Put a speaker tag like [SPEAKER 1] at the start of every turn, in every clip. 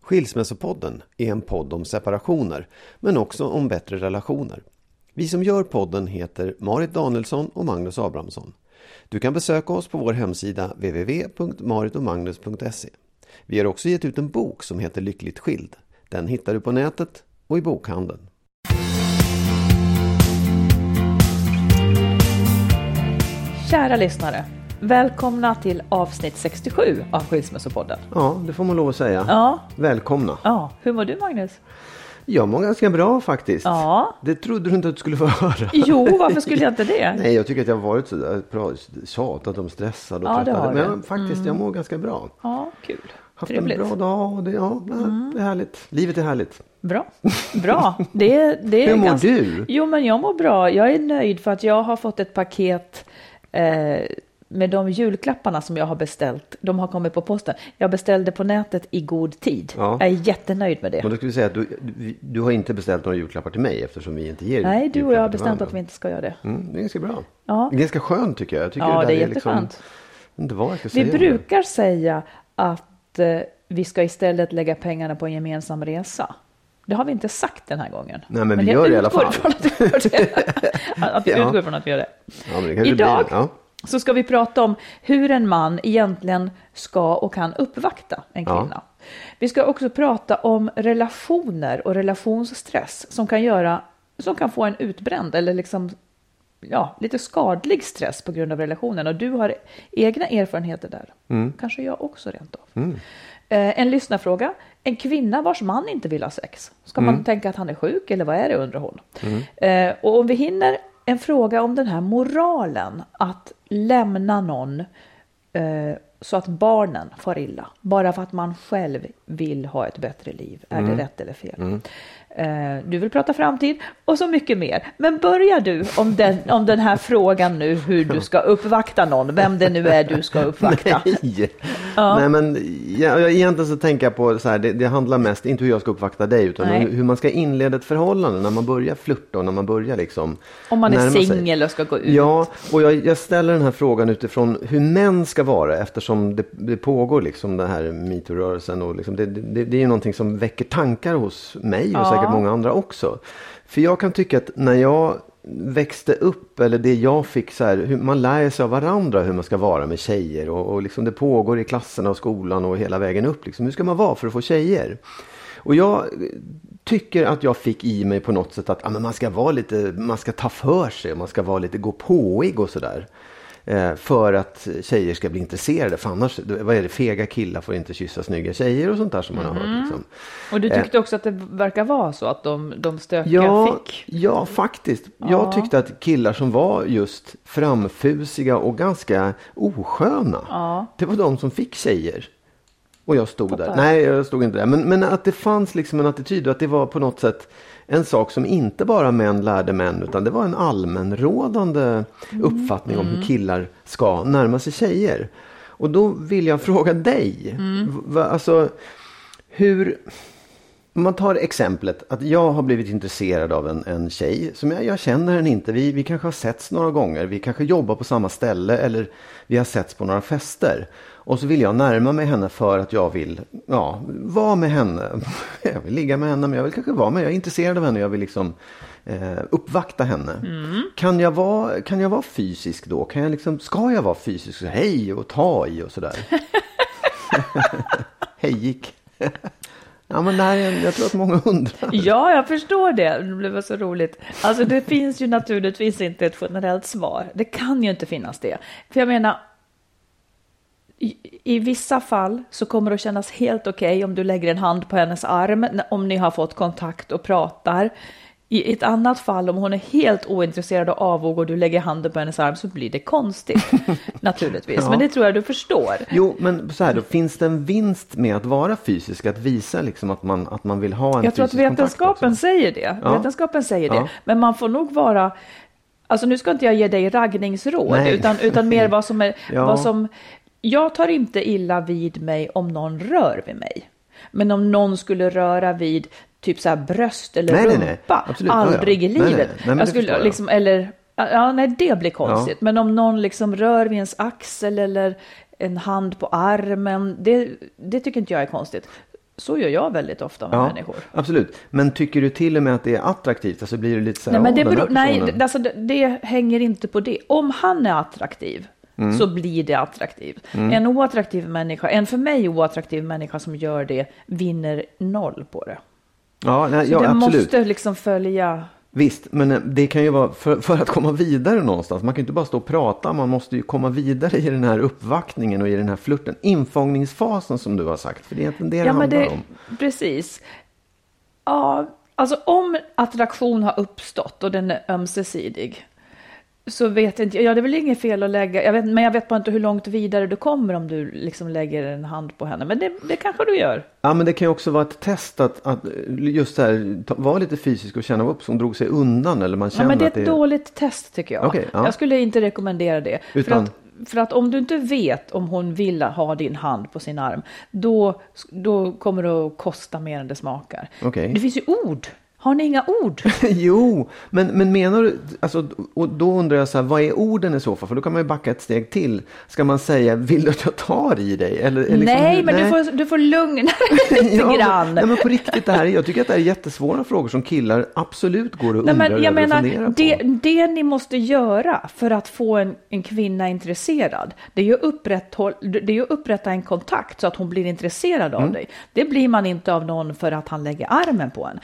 [SPEAKER 1] Skilsmässopodden är en podd om separationer, men också om bättre relationer. Vi som gör podden heter Marit Danielsson och Magnus Abrahamsson. Du kan besöka oss på vår hemsida www.maritomagnus.se. Vi har också gett ut en bok som heter Lyckligt skild. Den hittar du på nätet och i bokhandeln.
[SPEAKER 2] Kära lyssnare, välkomna till avsnitt 67 av Skilsmässopodden.
[SPEAKER 1] Ja, det får man lov att säga.
[SPEAKER 2] Ja.
[SPEAKER 1] Välkomna.
[SPEAKER 2] Ja, hur mår du Magnus?
[SPEAKER 1] Jag mår ganska bra faktiskt.
[SPEAKER 2] Ja.
[SPEAKER 1] Det trodde du inte att du skulle få höra.
[SPEAKER 2] Jo, varför skulle jag inte det?
[SPEAKER 1] Nej, jag tycker att jag har varit så bra- tjatat om stressad och
[SPEAKER 2] Ja,
[SPEAKER 1] tröttad. Men jag, faktiskt, jag mår ganska bra.
[SPEAKER 2] Ja, kul.
[SPEAKER 1] Haft
[SPEAKER 2] Trevligt. Mm.
[SPEAKER 1] en bra dag och det, ja, det är härligt. Livet är härligt.
[SPEAKER 2] Bra. Bra. Det, det är
[SPEAKER 1] Hur mår
[SPEAKER 2] ganska...
[SPEAKER 1] du?
[SPEAKER 2] Jo, men jag mår bra. Jag är nöjd för att jag har fått ett paket eh, med de julklapparna som jag har beställt. De har kommit på posten. Jag beställde på nätet i god tid.
[SPEAKER 1] Ja.
[SPEAKER 2] Jag är jättenöjd med det.
[SPEAKER 1] Men då ska vi säga att du, du, du har inte beställt några julklappar till mig eftersom vi inte ger
[SPEAKER 2] Nej, du och jag har
[SPEAKER 1] julklappar
[SPEAKER 2] bestämt att vi inte ska göra det.
[SPEAKER 1] Mm, det är ganska bra.
[SPEAKER 2] Ja.
[SPEAKER 1] Det är ganska skönt tycker jag. jag tycker
[SPEAKER 2] Ja,
[SPEAKER 1] där
[SPEAKER 2] det är
[SPEAKER 1] liksom-
[SPEAKER 2] jätteskönt.
[SPEAKER 1] ska
[SPEAKER 2] Vi brukar säga att eh, vi ska istället lägga pengarna på en gemensam resa. Det har vi inte sagt den här gången.
[SPEAKER 1] Nej, men vi
[SPEAKER 2] jag
[SPEAKER 1] gör det i alla fall.
[SPEAKER 2] Från att vi gör det. att vi
[SPEAKER 1] Ja.
[SPEAKER 2] utgår från att vi gör det.
[SPEAKER 1] Ja, men det
[SPEAKER 2] Idag
[SPEAKER 1] Blir, ja.
[SPEAKER 2] Så ska vi prata om hur en man egentligen ska och kan uppvakta en
[SPEAKER 1] Ja.
[SPEAKER 2] kvinna. Vi ska också prata om relationer och relationsstress som kan göra som kan få en utbränd eller liksom ja, lite skadlig stress på grund av relationen. Och du har egna erfarenheter där.
[SPEAKER 1] Mm.
[SPEAKER 2] Kanske jag också rent av. Eh, en lyssnarfråga. En kvinna vars man inte vill ha sex. Ska
[SPEAKER 1] Mm.
[SPEAKER 2] man tänka att han är sjuk eller vad är det undrar hon? Eh, och om vi hinner en fråga om den här moralen att lämna någon eh, så att barnen far illa. Bara för att man själv vill ha ett bättre liv. Är det rätt eller fel? Eh, du vill prata framtid och så mycket mer. Men börjar du om den, om den här frågan nu hur du ska uppvakta någon, vem det nu är du ska uppvakta.
[SPEAKER 1] Nej. Nej, men ja, jag- egentligen så tänker jag på så här, det, det handlar mest, inte hur jag ska uppvakta dig, utan hur, hur man ska inleda ett förhållande när man börjar flirta och när man börjar liksom
[SPEAKER 2] Om man är singel och ska gå ut.
[SPEAKER 1] Ja, och jag, jag ställer den här frågan utifrån hur män ska vara eftersom det, det pågår liksom den här metoo-rörelsen och liksom det, det, det är ju någonting som väcker tankar hos mig och säkert många andra också. För jag kan tycka att när jag växte upp eller det jag fick så här, hur man lär sig av varandra hur man ska vara med tjejer och, och liksom det pågår i klasserna och skolan och hela vägen upp. Liksom. Hur ska man vara för att få tjejer? Och jag tycker att jag fick i mig på något sätt att men man ska vara lite, man ska ta för sig, man ska vara lite gå påig och sådär. Eh, för att tjejer ska bli intresserade. För annars, vad är det, fega killar får inte kyssa snygga tjejer och sånt där som man har hört. Liksom.
[SPEAKER 2] Och du tyckte också att det verkar vara så att de, de stökiga
[SPEAKER 1] Ja,
[SPEAKER 2] fick?
[SPEAKER 1] ja, faktiskt. Jag tyckte att killar som var just framfusiga och ganska osköna. Det var de som fick tjejer. Och jag stod där. Nej, jag stod inte där. Men, men att det fanns liksom en attityd och att det var på något sätt en sak som inte bara män lärde män utan det var en allmänrådande uppfattning om hur killar ska närma sig tjejer. Och då vill jag fråga dig. Va, alltså, hur... Om man tar exemplet att jag har blivit intresserad av en, en tjej som jag, jag känner henne inte. Vi, vi kanske har setts några gånger. Vi kanske jobbar på samma ställe eller vi har setts på några fester. Och så vill jag närma mig henne för att jag vill ja, vara med henne. Jag vill ligga med henne men jag vill kanske vara med. Jag är intresserad av henne. Jag vill liksom eh, uppvakta henne. Kan, jag vara, kan jag vara fysisk då? Kan jag liksom, ska jag vara fysisk? Hej och ta i och sådär. Hej gick. Ja, men det här är, jag tror att många undrar.
[SPEAKER 2] Ja, jag förstår det. Det blev så roligt. Alltså det finns ju naturligtvis inte ett generellt svar. Det kan ju inte finnas det. För jag menar, i, i vissa fall så kommer det att kännas helt okej om du lägger en hand på hennes arm, om ni har fått kontakt och pratar. I ett annat fall, om hon är helt ointresserad och avog och du lägger handen på hennes arm så blir det konstigt. naturligtvis,
[SPEAKER 1] Ja.
[SPEAKER 2] men det tror jag du förstår.
[SPEAKER 1] Jo, men så här då, finns det en vinst med att vara fysisk? Att visa liksom att man, att man vill ha en
[SPEAKER 2] Jag tror att
[SPEAKER 1] fysisk kontakt
[SPEAKER 2] vetenskapen säger det.
[SPEAKER 1] Ja.
[SPEAKER 2] Vetenskapen säger det.
[SPEAKER 1] Ja.
[SPEAKER 2] Men man får nog vara... Alltså nu ska inte jag ge dig raggningsråd,
[SPEAKER 1] Nej.
[SPEAKER 2] utan, utan mer vad som är... Vad som, jag tar inte illa vid mig om någon rör vid mig. Men om någon skulle röra vid typ så här bröst eller
[SPEAKER 1] Nej, nej,
[SPEAKER 2] rumpa,
[SPEAKER 1] nej. Absolut. Ja, ja.
[SPEAKER 2] aldrig i
[SPEAKER 1] Nej, nej.
[SPEAKER 2] livet.
[SPEAKER 1] Nej,
[SPEAKER 2] jag skulle
[SPEAKER 1] jag.
[SPEAKER 2] liksom, eller, ja, nej, det blir konstigt. Men om någon liksom rör vid ens axel eller en hand på armen, det, det tycker inte jag är konstigt. Så gör jag väldigt ofta med
[SPEAKER 1] Ja,
[SPEAKER 2] människor.
[SPEAKER 1] absolut. Men tycker du till och med att det är attraktivt? Alltså blir det lite så här,
[SPEAKER 2] Nej, men
[SPEAKER 1] "Åh,
[SPEAKER 2] det, beror, nej
[SPEAKER 1] personen."
[SPEAKER 2] det, alltså det, det hänger inte på det. Om han är attraktiv
[SPEAKER 1] Mm.
[SPEAKER 2] så blir det attraktivt. En oattraktiv människa, en för mig oattraktiv människa som gör det vinner noll på det.
[SPEAKER 1] Ja, nej,
[SPEAKER 2] Så
[SPEAKER 1] ja
[SPEAKER 2] det
[SPEAKER 1] absolut.
[SPEAKER 2] måste liksom följa.
[SPEAKER 1] Visst, men eh, det kan ju vara för, för att komma vidare någonstans. Man kan ju inte bara stå och prata, man måste ju komma vidare i den här uppvaktningen och i den här flirten. Infångningsfasen som du har sagt, för det är egentligen det det
[SPEAKER 2] Ja, men
[SPEAKER 1] handlar
[SPEAKER 2] det,
[SPEAKER 1] om.
[SPEAKER 2] precis. Ja, alltså om attraktion har uppstått och den är ömsesidig så vet inte jag. Ja, det är väl inget fel att lägga, jag vet, men jag vet bara inte hur långt vidare du kommer om du liksom lägger en hand på henne. Men det, det kanske du gör.
[SPEAKER 1] Ja, men det kan ju också vara ett test att, att just så här, ta- vara lite fysisk och känna upp som drog sig undan eller man
[SPEAKER 2] Ja,
[SPEAKER 1] känner
[SPEAKER 2] men det är ett dåligt test tycker jag.
[SPEAKER 1] Okej, ja.
[SPEAKER 2] Jag skulle inte rekommendera det.
[SPEAKER 1] Utan-
[SPEAKER 2] För, att, för att om du inte vet om hon vill ha din hand på sin arm, då, då kommer det att kosta mer än det smakar.
[SPEAKER 1] Okej.
[SPEAKER 2] Det finns ju ord. Har ni inga ord?
[SPEAKER 1] jo, men, men menar du, alltså, och då undrar jag så här, vad är orden i så fall? För då kan man ju backa ett steg till. Ska man säga, vill du att jag tar i dig? Eller, liksom,
[SPEAKER 2] nej,
[SPEAKER 1] hur-
[SPEAKER 2] men Du, får, du får lugna dig lite
[SPEAKER 1] Ja,
[SPEAKER 2] grann.
[SPEAKER 1] Nej, men på riktigt, det här, jag tycker att det här är jättesvåra frågor som killar absolut går och
[SPEAKER 2] Nej,
[SPEAKER 1] undrar
[SPEAKER 2] men jag
[SPEAKER 1] och
[SPEAKER 2] menar,
[SPEAKER 1] funderar
[SPEAKER 2] det, det ni måste göra för att få en, en kvinna intresserad, det är, ju att upprätta en kontakt så att hon blir intresserad
[SPEAKER 1] Mm.
[SPEAKER 2] av dig. Det blir man inte av någon för att han lägger armen på en.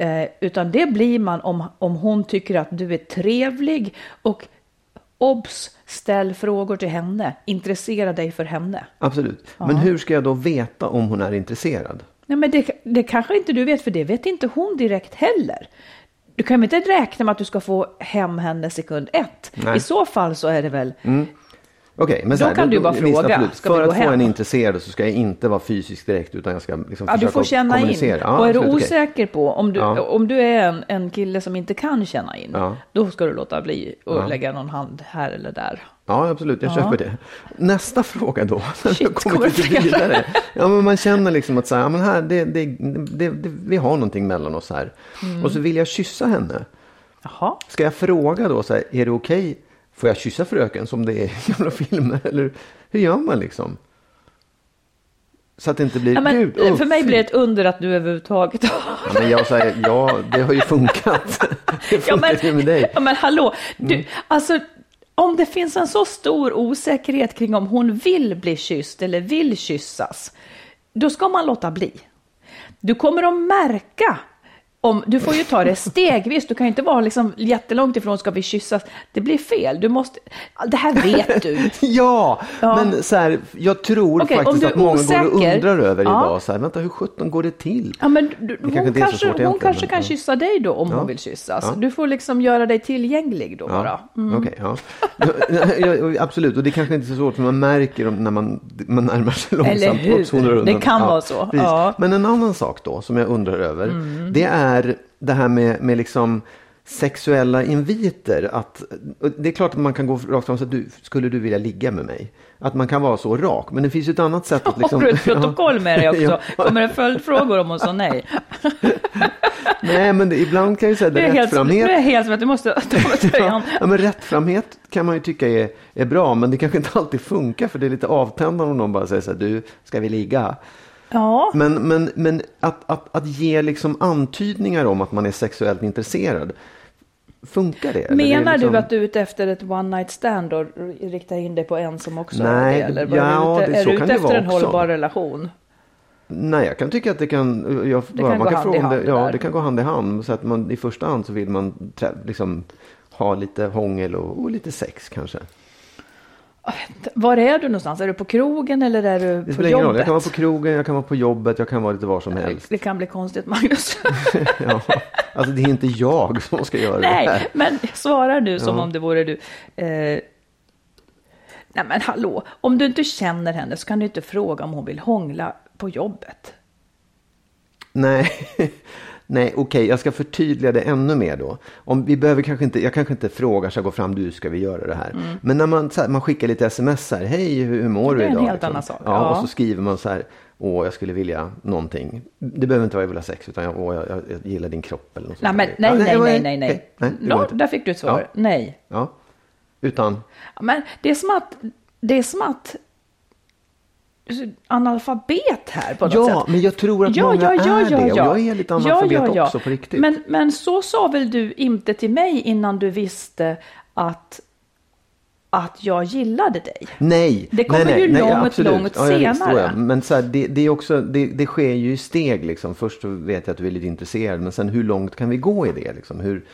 [SPEAKER 2] Eh, utan det blir man om, om hon tycker att du är trevlig och obs, ställ frågor till henne, intressera dig för henne.
[SPEAKER 1] Absolut. Men hur ska jag då veta om hon är intresserad?
[SPEAKER 2] Nej, men det, det kanske inte du vet, för det vet inte hon direkt heller. Du kan väl inte räkna med att du ska få hem henne sekund ett?
[SPEAKER 1] Nej.
[SPEAKER 2] I så fall så är det väl...
[SPEAKER 1] Okej, men så
[SPEAKER 2] Då
[SPEAKER 1] här,
[SPEAKER 2] kan du bara fråga,
[SPEAKER 1] För att få
[SPEAKER 2] hem?
[SPEAKER 1] en intresserad så ska jag inte vara fysisk direkt utan jag ska liksom
[SPEAKER 2] Ja, du
[SPEAKER 1] försöka
[SPEAKER 2] får känna in.
[SPEAKER 1] kommunicera. Ja,
[SPEAKER 2] och är du
[SPEAKER 1] absolut,
[SPEAKER 2] osäker på, om du,
[SPEAKER 1] Ja.
[SPEAKER 2] om du är en, en kille som inte kan känna in,
[SPEAKER 1] Ja.
[SPEAKER 2] då ska du låta bli och lägga någon hand här eller där.
[SPEAKER 1] Ja, absolut. Jag köper det. Nästa fråga då.
[SPEAKER 2] Shit, kommer
[SPEAKER 1] lite vidare. Ja, men man känner liksom att så här, men här, det, det, det, vi har någonting mellan oss här.
[SPEAKER 2] Mm.
[SPEAKER 1] Och så vill jag kyssa henne.
[SPEAKER 2] Jaha.
[SPEAKER 1] Ska jag fråga då så här, är det okej? Får jag kyssa fröken som det är i gamla filmer? Eller hur gör man liksom? Så att det inte blir,
[SPEAKER 2] Ja, men,
[SPEAKER 1] gud, oh,
[SPEAKER 2] för mig
[SPEAKER 1] fy.
[SPEAKER 2] blir det ett under att du överhuvudtaget har...
[SPEAKER 1] Ja, men jag säger, ja, det har ju funkat. Det
[SPEAKER 2] Ja
[SPEAKER 1] funkar
[SPEAKER 2] men,
[SPEAKER 1] ju med dig. Mm.
[SPEAKER 2] ja, men hallå, du, alltså om det finns en så stor osäkerhet kring om hon vill bli kysst eller vill kyssas, då ska man låta bli. Du kommer att märka om, du får ju ta det stegvis, du kan ju inte vara liksom jättelångt ifrån, ska vi kyssas? Det blir fel, du måste, det här vet du.
[SPEAKER 1] Ja,
[SPEAKER 2] Ja.
[SPEAKER 1] men så här, jag tror
[SPEAKER 2] om
[SPEAKER 1] faktiskt att många går och
[SPEAKER 2] osäker-
[SPEAKER 1] undrar över
[SPEAKER 2] Ja.
[SPEAKER 1] idag, så här, vänta hur sjutton går det till?
[SPEAKER 2] Ja, men du,
[SPEAKER 1] kanske
[SPEAKER 2] hon kanske,
[SPEAKER 1] svårt
[SPEAKER 2] hon kanske
[SPEAKER 1] men-
[SPEAKER 2] kan
[SPEAKER 1] ja.
[SPEAKER 2] kyssa dig då om hon vill kyssas. Du får liksom göra dig tillgänglig då bara. Mm.
[SPEAKER 1] Okej, ja. Ja, ja. Absolut, och det kanske inte är så svårt för man märker när man, man närmar sig långsamt.
[SPEAKER 2] Eller hur? Det kan vara så. Mm.
[SPEAKER 1] Men en annan sak då som jag undrar över, det är det här med, med liksom sexuella inviter. Att, det är klart att man kan gå rakt fram och säga, du, skulle du vilja ligga med mig? Att man kan vara så rak, men det finns ju ett annat sätt att liksom...
[SPEAKER 2] Har du ett protokoll med dig också? Kommer det följdfrågor om hon sa nej?
[SPEAKER 1] Nej, men det, ibland kan jag ju säga
[SPEAKER 2] Det
[SPEAKER 1] det
[SPEAKER 2] är, helt,
[SPEAKER 1] rättframhet.
[SPEAKER 2] det är helt som att du måste ta tröjan.
[SPEAKER 1] Ja, men rättframhet kan man ju tycka är, är bra, men det kanske inte alltid funkar för det är lite avtändande om någon bara säger så här, du, ska vi ligga?
[SPEAKER 2] Ja,
[SPEAKER 1] Men, men, men att, att, att ge liksom antydningar om att man är sexuellt intresserad, funkar det? Eller det är
[SPEAKER 2] menar
[SPEAKER 1] liksom-
[SPEAKER 2] du att du är ute efter ett one night stand och riktar in dig på en som också
[SPEAKER 1] Nej,
[SPEAKER 2] är det? Eller
[SPEAKER 1] ja,
[SPEAKER 2] du ute,
[SPEAKER 1] det-
[SPEAKER 2] är du ute efter en
[SPEAKER 1] också.
[SPEAKER 2] hållbar relation?
[SPEAKER 1] Nej, jag kan tycka att det kan, jag,
[SPEAKER 2] Det kan
[SPEAKER 1] man
[SPEAKER 2] gå
[SPEAKER 1] kan
[SPEAKER 2] hand i hand det
[SPEAKER 1] ja,
[SPEAKER 2] där.
[SPEAKER 1] det kan gå hand i hand. Så att man, I första hand så vill man liksom, ha lite hångel och, och lite sex kanske.
[SPEAKER 2] Var är du någonstans? Är du på krogen eller är du
[SPEAKER 1] Det
[SPEAKER 2] på
[SPEAKER 1] ingen roll.
[SPEAKER 2] jobbet?
[SPEAKER 1] Jag kan vara på krogen, jag kan vara på jobbet, jag kan vara lite var som helst.
[SPEAKER 2] Det kan bli konstigt, Magnus.
[SPEAKER 1] Ja, alltså det är inte jag som ska göra det
[SPEAKER 2] Nej,
[SPEAKER 1] här.
[SPEAKER 2] men svara nu som
[SPEAKER 1] Ja.
[SPEAKER 2] om det vore du. Eh, nej, men hallå, om du inte känner henne så kan du inte fråga om hon vill hångla på jobbet.
[SPEAKER 1] Nej, nej okej, jag ska förtydliga det ännu mer då. Om vi behöver kanske inte, jag kanske inte frågar, så gå fram, du ska vi göra det här. Men när man, så här, man skickar lite sms här, hej hur, hur mår
[SPEAKER 2] Det
[SPEAKER 1] du
[SPEAKER 2] är en
[SPEAKER 1] idag?
[SPEAKER 2] helt annan sak,
[SPEAKER 1] Ja,
[SPEAKER 2] ja.
[SPEAKER 1] Och så skriver man så här, åh jag skulle vilja någonting. Det behöver inte vara jag vill ha sex, utan jag, åh, jag, jag, jag gillar din kropp eller något
[SPEAKER 2] Nej, men, nej, nej,
[SPEAKER 1] det
[SPEAKER 2] nej, nej, nej.
[SPEAKER 1] nej det går inte.
[SPEAKER 2] där fick du ett svar.
[SPEAKER 1] Ja.
[SPEAKER 2] Nej.
[SPEAKER 1] Ja, utan,
[SPEAKER 2] Men det är som att, det är som att analfabet här på något
[SPEAKER 1] Ja,
[SPEAKER 2] sätt.
[SPEAKER 1] men jag tror att många är det, och jag är lite analfabet också på riktigt.
[SPEAKER 2] Men, men så sa väl du inte till mig innan du visste att, att jag gillade dig?
[SPEAKER 1] Nej,
[SPEAKER 2] Det kommer
[SPEAKER 1] nej, nej,
[SPEAKER 2] ju
[SPEAKER 1] nej,
[SPEAKER 2] långt,
[SPEAKER 1] absolut.
[SPEAKER 2] långt
[SPEAKER 1] ja, visst,
[SPEAKER 2] senare.
[SPEAKER 1] är det. Men så här, det, det, är också, det, det sker ju i steg. Liksom. Först vet jag att du är lite intresserad, men sen hur långt kan vi gå i det? Liksom? Hur,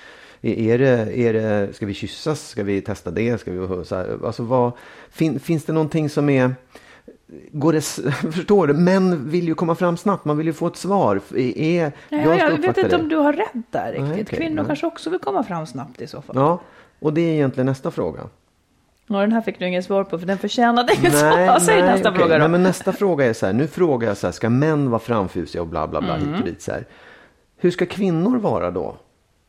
[SPEAKER 1] är det, är det, ska vi kyssas? Ska vi testa det? Ska vi, så här, alltså vad, fin, finns det någonting som är... Går det, förstår du? Män vill ju komma fram snabbt. Man vill ju få ett svar. Är, är,
[SPEAKER 2] Ja,
[SPEAKER 1] ska
[SPEAKER 2] jag vet inte
[SPEAKER 1] det.
[SPEAKER 2] om du har rätt där riktigt.
[SPEAKER 1] Nej, okej,
[SPEAKER 2] Kvinnor
[SPEAKER 1] nej.
[SPEAKER 2] kanske också vill komma fram snabbt i så fall.
[SPEAKER 1] Ja, och det är egentligen nästa fråga.
[SPEAKER 2] Ja, den här fick du inget svar på för den förtjänade inget svar. Säg nästa
[SPEAKER 1] okej.
[SPEAKER 2] fråga då.
[SPEAKER 1] Nej, men nästa fråga är så här, nu frågar jag så här, ska män vara framfusiga och bla bla bla
[SPEAKER 2] Mm.
[SPEAKER 1] hit och dit så här. Hur ska kvinnor vara då?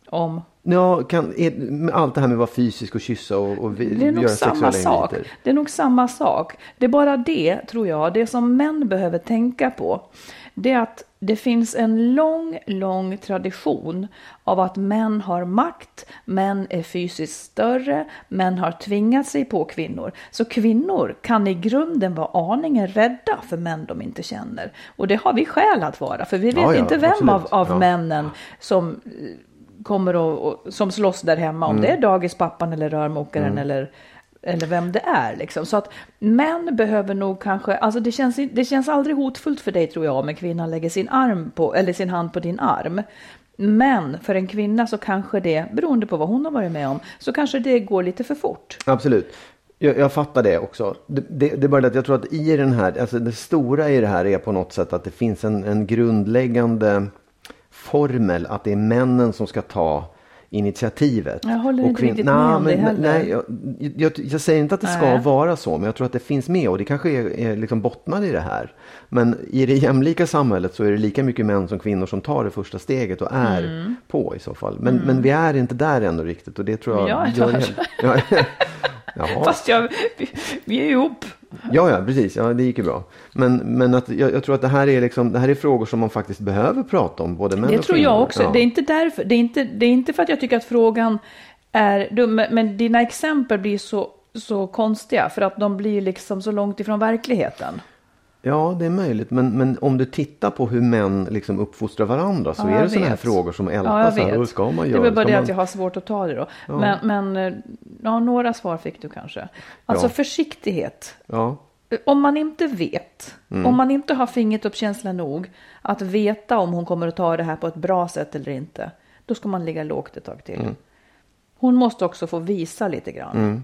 [SPEAKER 2] Om.
[SPEAKER 1] Ja, kan, är, allt det här med att vara fysisk och kyssa och, och vi,
[SPEAKER 2] Det är nog
[SPEAKER 1] göra
[SPEAKER 2] samma sak.
[SPEAKER 1] inviter.
[SPEAKER 2] Det är nog samma sak. Det är bara det, tror jag, det som män behöver tänka på. Det är att det finns en lång, lång tradition av att män har makt, män är fysiskt större, män har tvingat sig på kvinnor. Så kvinnor kan i grunden vara aningen rädda för män de inte känner. Och det har vi skäl att vara, för vi vet
[SPEAKER 1] Ja, ja,
[SPEAKER 2] inte vem av,
[SPEAKER 1] absolut.
[SPEAKER 2] av
[SPEAKER 1] Ja.
[SPEAKER 2] männen som kommer och, och som slåss där hemma, om det är dagispappan eller rörmokaren eller, eller vem det är. Liksom. Så att män behöver nog kanske, alltså det känns, det känns aldrig hotfullt för dig tror jag om en kvinna lägger sin, arm på, eller sin hand på din arm. Men för en kvinna så kanske det, beroende på vad hon har varit med om, så kanske det går lite för fort.
[SPEAKER 1] Absolut. Jag, jag fattar det också. Det, det, det är bara det att jag tror att i den här, alltså det stora i det här är på något sätt att det finns en, en grundläggande formel att det är männen som ska ta initiativet.
[SPEAKER 2] Jag håller inte riktigt med om det heller.
[SPEAKER 1] Nej, jag, jag, jag säger inte att det ska
[SPEAKER 2] Nej.
[SPEAKER 1] vara så, men jag tror att det finns med och det kanske är, är liksom bottnar i det här. Men i det jämlika samhället så är det lika mycket män som kvinnor som tar det första steget och är
[SPEAKER 2] Mm.
[SPEAKER 1] på i så fall. Men, men vi är inte där ännu riktigt och det tror jag
[SPEAKER 2] Jag är där.
[SPEAKER 1] Ja, Jaha.
[SPEAKER 2] Fast jag, vi, vi är ihop.
[SPEAKER 1] Ja, ja, precis. Ja, det gick ju bra. Men, men att, jag, jag tror att det här, är liksom, det här är frågor som man faktiskt behöver prata om, både män
[SPEAKER 2] Det
[SPEAKER 1] och
[SPEAKER 2] tror
[SPEAKER 1] kvinnor.
[SPEAKER 2] jag också.
[SPEAKER 1] Ja.
[SPEAKER 2] Det är inte därför. Det är inte, det är inte för att jag tycker att frågan är dum. Men- Men dina exempel blir så, så konstiga. För att de blir liksom så långt ifrån verkligheten.
[SPEAKER 1] Ja, det är möjligt. Men, men om du tittar på hur män liksom uppfostrar varandra så
[SPEAKER 2] Ja,
[SPEAKER 1] är det sådana här frågor som
[SPEAKER 2] Ja,
[SPEAKER 1] ältas. här.
[SPEAKER 2] vet.
[SPEAKER 1] Hur ska man
[SPEAKER 2] det
[SPEAKER 1] göra?
[SPEAKER 2] är väl bara det
[SPEAKER 1] man...
[SPEAKER 2] att jag har svårt att ta det då. Men, men eh, ja, några svar fick du kanske. Alltså
[SPEAKER 1] Ja.
[SPEAKER 2] försiktighet.
[SPEAKER 1] Ja,
[SPEAKER 2] om man inte vet,
[SPEAKER 1] Mm.
[SPEAKER 2] om man inte har fingertoppskänsla nog att veta om hon kommer att ta det här på ett bra sätt eller inte, då ska man ligga lågt ett tag till.
[SPEAKER 1] Mm.
[SPEAKER 2] Hon måste också få visa lite grann.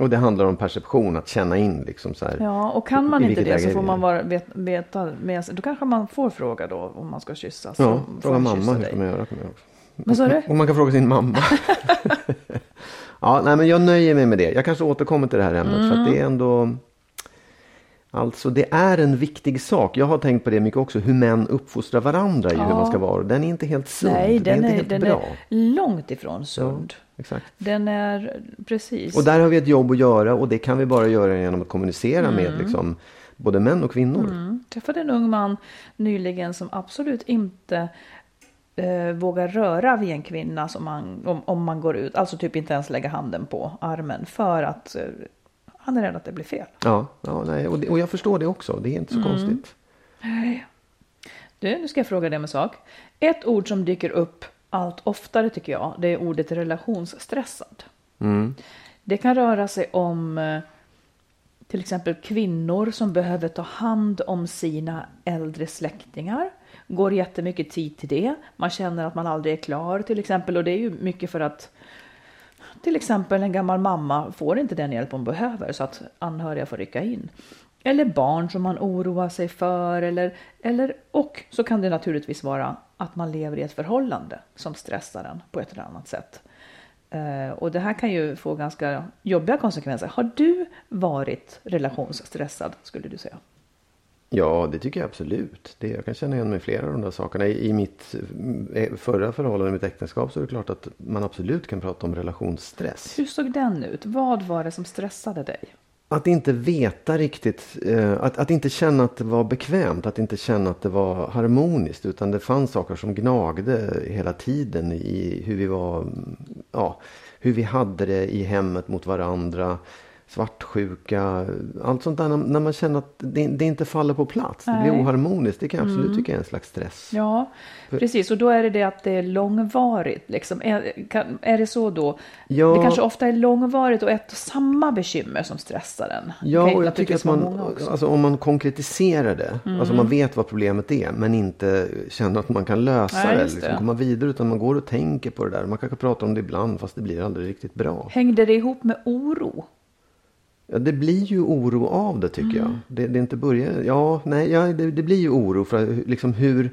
[SPEAKER 1] Och det handlar om perception, att känna in liksom så här.
[SPEAKER 2] Ja, och kan man
[SPEAKER 1] i
[SPEAKER 2] inte det så får man vara, vet, veta med sig. Då kanske man får fråga då om man ska kyssas.
[SPEAKER 1] Ja, fråga mamma hur ska man göra? Kan man också.
[SPEAKER 2] Vad sa du?
[SPEAKER 1] Och man kan fråga sin mamma. ja, nej, men jag nöjer mig med det. Jag kanske återkommer till det här ämnet. För att
[SPEAKER 2] Mm.
[SPEAKER 1] det är ändå... Alltså det är en viktig sak. Jag har tänkt på det mycket också. Hur män uppfostrar varandra i hur man ska vara. Den är inte helt sund.
[SPEAKER 2] Nej,
[SPEAKER 1] den
[SPEAKER 2] den
[SPEAKER 1] är
[SPEAKER 2] är,
[SPEAKER 1] inte helt bra.
[SPEAKER 2] är långt ifrån sund.
[SPEAKER 1] Exakt.
[SPEAKER 2] Den är precis.
[SPEAKER 1] Och där har vi ett jobb att göra och det kan vi bara göra genom att kommunicera med
[SPEAKER 2] Mm.
[SPEAKER 1] liksom, både män och kvinnor.
[SPEAKER 2] Jag träffade en ung man nyligen som absolut inte eh, vågar röra vid en kvinna som man, om, om man går ut. Alltså typ inte ens lägga handen på armen för att eh, han är rädd att det blir fel.
[SPEAKER 1] Ja, ja nej, och, det, och jag förstår det också. Det är inte så
[SPEAKER 2] Mm.
[SPEAKER 1] konstigt.
[SPEAKER 2] Du, nu ska jag fråga dig om en sak. Ett ord som dyker upp allt oftare tycker jag, det är ordet relationsstressad. Det kan röra sig om eh, till exempel kvinnor som behöver ta hand om sina äldre släktingar. Går jättemycket tid till det. Man känner att man aldrig är klar till exempel och det är ju mycket för att till exempel en gammal mamma får inte den hjälp hon behöver så att anhöriga får rycka in. Eller barn som man oroar sig för. Eller, eller, och så kan det naturligtvis vara att man lever i ett förhållande som stressar en på ett eller annat sätt. Eh, och det här kan ju få ganska jobbiga konsekvenser. Har du varit relationsstressad skulle du säga?
[SPEAKER 1] Ja, det tycker jag absolut. Det, jag kan känna igen mig i flera av de där sakerna. I, i mitt eh, förra förhållande, mitt äktenskap, så är det klart att man absolut kan prata om relationsstress.
[SPEAKER 2] Hur såg den ut? Vad var det som stressade dig?
[SPEAKER 1] Att inte veta riktigt, eh, att, att inte känna att det var bekvämt, att inte känna att det var harmoniskt. Utan det fanns saker som gnagde hela tiden i hur vi var, mm, ja, hur vi hade det i hemmet mot varandra. Svartsjuka, allt sånt där. När, man känner att det, det inte faller på plats, det blir
[SPEAKER 2] Nej.
[SPEAKER 1] oharmoniskt. Det kan jag absolut tycka är en slags stress.
[SPEAKER 2] Ja, precis. Och då är det det att det är långvarigt. Liksom. Är, kan, är det så då?
[SPEAKER 1] Ja.
[SPEAKER 2] Det kanske ofta är långvarigt och ett och samma bekymmer som stressar en.
[SPEAKER 1] Ja, och jag tycker att man.
[SPEAKER 2] Mm.
[SPEAKER 1] alltså om man konkretiserar det, alltså man vet vad problemet är, men inte känner att man kan lösa
[SPEAKER 2] Nej,
[SPEAKER 1] det, liksom
[SPEAKER 2] det.
[SPEAKER 1] komma vidare, utan man går och tänker på det där. Man kanske pratar om det ibland, fast det blir aldrig riktigt bra.
[SPEAKER 2] Hängde det ihop med oro?
[SPEAKER 1] Ja, det blir ju oro av det tycker
[SPEAKER 2] Mm.
[SPEAKER 1] jag. Det, det inte börjar, ja, nej, ja, det, det blir ju oro för liksom hur,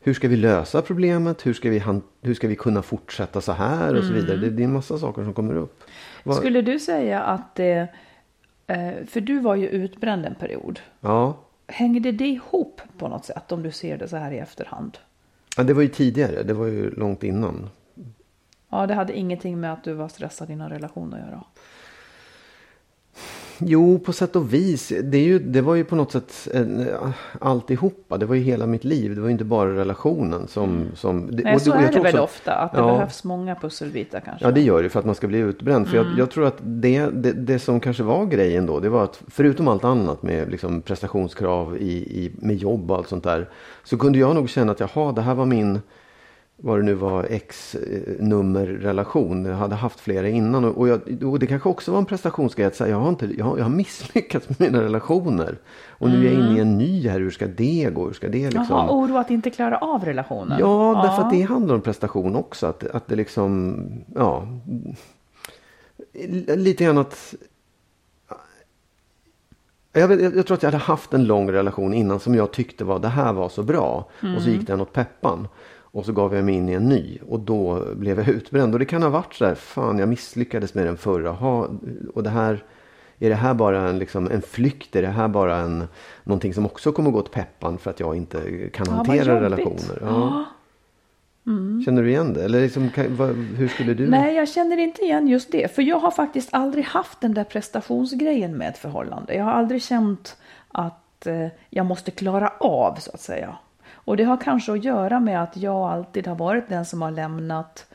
[SPEAKER 1] hur ska vi lösa problemet? Hur ska vi, han, hur ska vi kunna fortsätta så här och så vidare? Det, det är en massa saker som kommer upp.
[SPEAKER 2] Mm. Skulle du säga att det... eh, För du var ju utbränd en period.
[SPEAKER 1] Ja,
[SPEAKER 2] Hängde det ihop på något sätt om du ser det så här i efterhand?
[SPEAKER 1] ja, det var ju tidigare, det var ju långt innan.
[SPEAKER 2] Ja, det hade ingenting med att du var stressad i någon relation att göra.
[SPEAKER 1] Jo, på sätt och vis. Det, ju, det var ju på något sätt en, alltihopa. Det var ju hela mitt liv. Det var ju inte bara relationen som... som det,
[SPEAKER 2] Nej, så
[SPEAKER 1] jag
[SPEAKER 2] är det väl
[SPEAKER 1] också-
[SPEAKER 2] ofta. Att det
[SPEAKER 1] Ja.
[SPEAKER 2] behövs många pusselbitar kanske.
[SPEAKER 1] Ja, det gör det för att man ska bli utbränd. För
[SPEAKER 2] Mm.
[SPEAKER 1] jag, jag tror att det, det, det som kanske var grejen då, det var att förutom allt annat med liksom prestationskrav i, i, med jobb och allt sånt där. Så kunde jag nog känna att jaha, det här var min, vad det nu var, X-nummerrelation. Jag hade haft flera innan. Och, jag, och det kanske också var en prestationsgrej att säga, jag har, inte, jag, har, jag har misslyckats med mina relationer. Och nu är jag inne i en ny här, hur ska det gå? Hur ska det liksom...
[SPEAKER 2] Jaha, oro att inte klara av relationen.
[SPEAKER 1] Ja, därför att det handlar om prestation också. Att, att det liksom, ja. Lite grann att... Jag, vet, jag tror att jag hade haft en lång relation innan som jag tyckte var det här var så bra. Och så gick den åt peppan. Och så gav jag mig in i en ny och då blev jag utbränd. Och det kan ha varit så här, fan jag misslyckades med den förra. Ha, och det här, är det här bara en, liksom, en flykt? Är det här bara en, någonting som också kommer gå åt peppan för att jag inte kan
[SPEAKER 2] Ja,
[SPEAKER 1] hantera relationer?
[SPEAKER 2] Ja.
[SPEAKER 1] Känner du igen det? Eller liksom, hur skulle du?
[SPEAKER 2] Nej, jag känner inte igen just det. För jag har faktiskt aldrig haft den där prestationsgrejen med ett förhållande. Jag har aldrig känt att eh, jag måste klara av, så att säga. Och det har kanske att göra med att jag alltid har varit den som har lämnat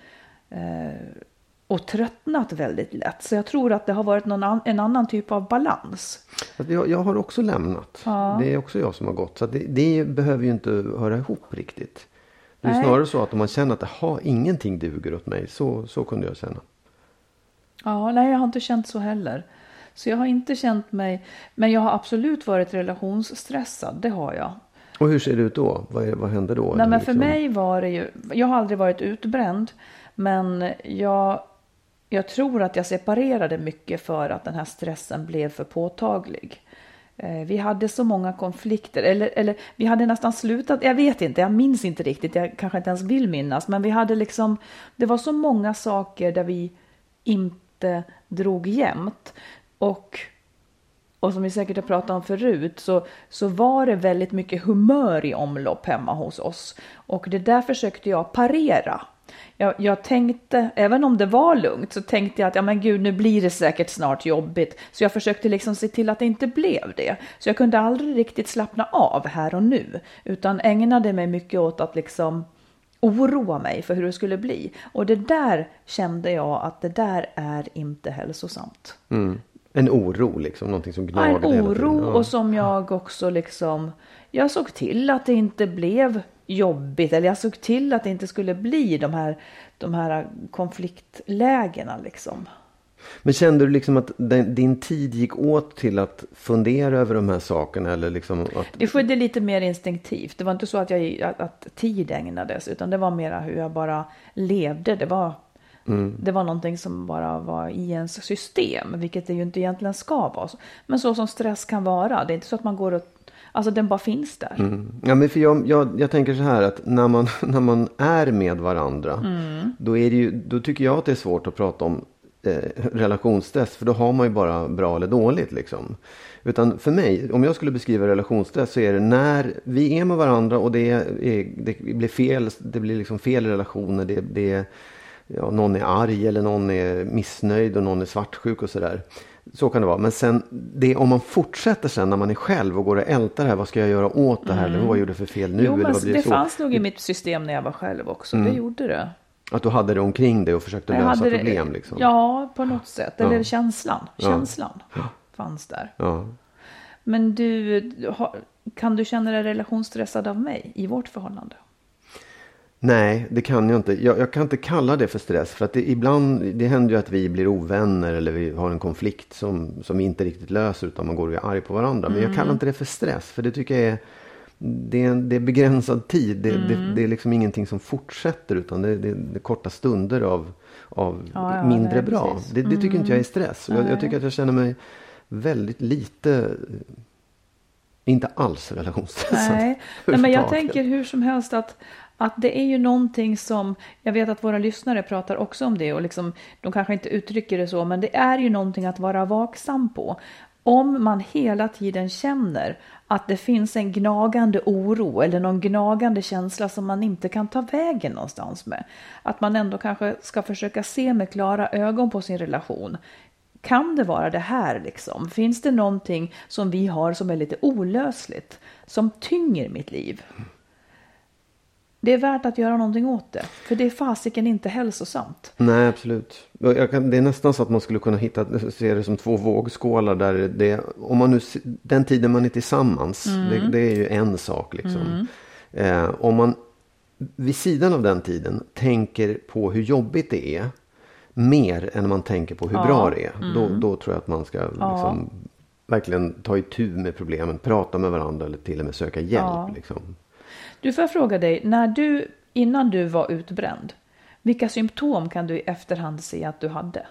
[SPEAKER 2] eh, och tröttnat väldigt lätt. Så jag tror att det har varit någon an, en annan typ av balans.
[SPEAKER 1] Jag, jag har också lämnat. Det är också jag som har gått. Så det, det behöver ju inte höra ihop riktigt. Det är
[SPEAKER 2] Nej.
[SPEAKER 1] snarare så att om man känner att aha, ingenting duger åt mig. Så, så kunde jag känna.
[SPEAKER 2] Ja, nej, jag har inte känt så heller. Så jag har inte känt mig, men jag har absolut varit relationsstressad, det har jag.
[SPEAKER 1] Och hur ser det ut då? Vad, vad hände då?
[SPEAKER 2] Nej, men
[SPEAKER 1] liksom?
[SPEAKER 2] för mig var det ju, jag har aldrig varit utbränd, men jag, jag tror att jag separerade mycket för att den här stressen blev för påtaglig. Eh, Vi hade så många konflikter, eller, eller vi hade nästan slutat, jag vet inte, jag minns inte riktigt, jag kanske inte ens vill minnas, men vi hade liksom, det var så många saker där vi inte drog jämnt. Och, och som vi säkert har pratat om förut, så, så var det väldigt mycket humör i omlopp hemma hos oss. Och det där försökte jag parera. Jag, jag tänkte, även om det var lugnt, så tänkte jag att ja men gud, nu blir det säkert snart jobbigt. Så jag försökte liksom se till att det inte blev det. Så jag kunde aldrig riktigt slappna av här och nu, utan ägnade mig mycket åt att liksom oroa mig för hur det skulle bli. Och det där kände jag att det där är inte hälsosamt.
[SPEAKER 1] Mm. En oro liksom, någonting som
[SPEAKER 2] Ja,
[SPEAKER 1] gnagde
[SPEAKER 2] en
[SPEAKER 1] hela tiden.
[SPEAKER 2] oro
[SPEAKER 1] Ja.
[SPEAKER 2] och som jag också liksom, jag såg till att det inte blev jobbigt eller jag såg till att det inte skulle bli de här, de här konfliktlägena liksom.
[SPEAKER 1] Men kände du liksom att den, din tid gick åt till att fundera över de här sakerna? Eller liksom att,
[SPEAKER 2] Det skedde lite mer instinktivt. Det var inte så att, jag, att, att tid ägnades utan det var mera hur jag bara levde. Det var, det var någonting som bara var i ens system, vilket det ju inte egentligen ska vara. Men så som stress kan vara. Det är inte så att man går och, alltså den bara finns där.
[SPEAKER 1] Mm. Ja, men för jag, jag, jag tänker så här att när man, när man är med varandra.
[SPEAKER 2] Mm.
[SPEAKER 1] Då, är det ju, då tycker jag att det är svårt att prata om eh, relationsstress. För då har man ju bara bra eller dåligt liksom. Utan för mig, om jag skulle beskriva relationsstress så är det när vi är med varandra och det, är, det blir fel, det blir liksom fel relationer. Det, det, ja, någon är arg eller någon är missnöjd och någon är svartsjuk och sådär. Så kan det vara. Men sen det, om man fortsätter sen när man är själv och går och ältar det här. Vad ska jag göra åt det här? Eller vad gjorde jag för fel nu?
[SPEAKER 2] Mm. jo, men det
[SPEAKER 1] så?
[SPEAKER 2] fanns nog i mitt system när jag var själv också. Det gjorde det.
[SPEAKER 1] Att du hade det omkring dig och försökte
[SPEAKER 2] Jag
[SPEAKER 1] lösa
[SPEAKER 2] hade det-
[SPEAKER 1] problem liksom.
[SPEAKER 2] Ja, på något sätt. Eller
[SPEAKER 1] Ja.
[SPEAKER 2] känslan.
[SPEAKER 1] Ja.
[SPEAKER 2] Känslan fanns där.
[SPEAKER 1] Ja.
[SPEAKER 2] Men du, kan du känna dig relationsstressad av mig i vårt förhållande?
[SPEAKER 1] Nej, det kan jag inte. Jag, jag kan inte kalla det för stress. För att det, ibland, det händer ju att vi blir ovänner eller vi har en konflikt som, som vi inte riktigt löser utan man går och är arg på varandra. Men jag kallar inte det för stress. För det tycker jag är, det är, det är begränsad tid. Det, det, det är liksom ingenting som fortsätter utan det, är korta stunder av, av
[SPEAKER 2] Ja, ja,
[SPEAKER 1] mindre bra. Det, tycker inte jag är stress. Och Jag, jag tycker att jag känner mig väldigt lite, inte alls relationsstressad.
[SPEAKER 2] Nej, Nej men jag tänker hur som helst att, att det är ju någonting som, jag vet att våra lyssnare pratar också om det och liksom, de kanske inte uttrycker det så, men det är ju någonting att vara vaksam på. Om man hela tiden känner att det finns en gnagande oro eller någon gnagande känsla som man inte kan ta vägen någonstans med. Att man ändå kanske ska försöka se med klara ögon på sin relation. Kan det vara det här liksom? Finns det någonting som vi har som är lite olösligt? Som tynger mitt liv? Det är värt att göra någonting åt det. För det är fasiken inte hälsosamt.
[SPEAKER 1] Nej, absolut. Kan, det är nästan så att man skulle kunna hitta, se det som två vågskålar. Där det, om man nu, den tiden man är tillsammans, det, det är ju en sak. Liksom. Eh, om man vid sidan av den tiden tänker på hur jobbigt det är. Mer än man tänker på hur bra det är. Då, då tror jag att man ska liksom, verkligen ta itu med problemen. Prata med varandra eller till och med söka hjälp.
[SPEAKER 2] Ja.
[SPEAKER 1] Liksom.
[SPEAKER 2] Du får jag fråga dig, när du, innan du var utbränd, vilka symptom kan du i efterhand se att du hade?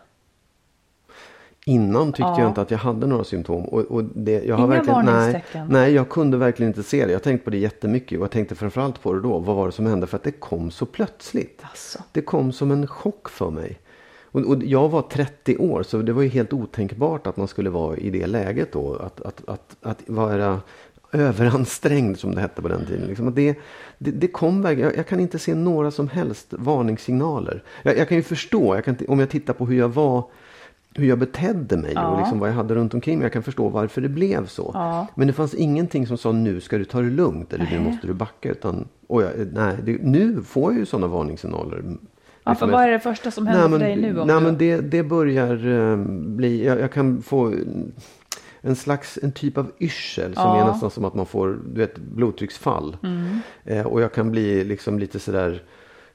[SPEAKER 1] Innan tyckte
[SPEAKER 2] Ja.
[SPEAKER 1] jag inte att jag hade några symptom. Och, och det, jag har
[SPEAKER 2] Inga
[SPEAKER 1] verkligen, nej, nej, jag kunde verkligen inte se det. Jag tänkte på det jättemycket. Och jag tänkte framförallt på det då. Vad var det som hände? För att det kom så plötsligt.
[SPEAKER 2] Alltså.
[SPEAKER 1] Det kom som en chock för mig. Och, och jag var 30 år så det var ju helt otänkbart att man skulle vara i det läget då. Att, att, att, att vara överansträngd som det hette på den tiden. Liksom det, det, det kom verkligen, jag, jag kan inte se några som helst varningssignaler. Jag, jag kan ju förstå, jag kan, om jag tittar på hur jag var hur jag betedde mig och
[SPEAKER 2] Ja.
[SPEAKER 1] liksom vad jag hade runt omkring mig. Jag kan förstå varför det blev så.
[SPEAKER 2] Ja.
[SPEAKER 1] Men det fanns ingenting som sa nu ska du ta det lugnt eller nu
[SPEAKER 2] Nej.
[SPEAKER 1] måste du backa. Utan, oj, nej, det, nu får jag ju sådana varningssignaler.
[SPEAKER 2] Ja, för
[SPEAKER 1] Liksom
[SPEAKER 2] vad
[SPEAKER 1] jag-
[SPEAKER 2] är det första som händer för dig nu? Om
[SPEAKER 1] nej,
[SPEAKER 2] du...
[SPEAKER 1] men det, det börjar eh, bli, jag, jag kan få en slags, en typ av yrsel som
[SPEAKER 2] Ja.
[SPEAKER 1] är nästan som att man får, du vet, blodtrycksfall.
[SPEAKER 2] Mm.
[SPEAKER 1] Eh, och jag kan bli liksom lite sådär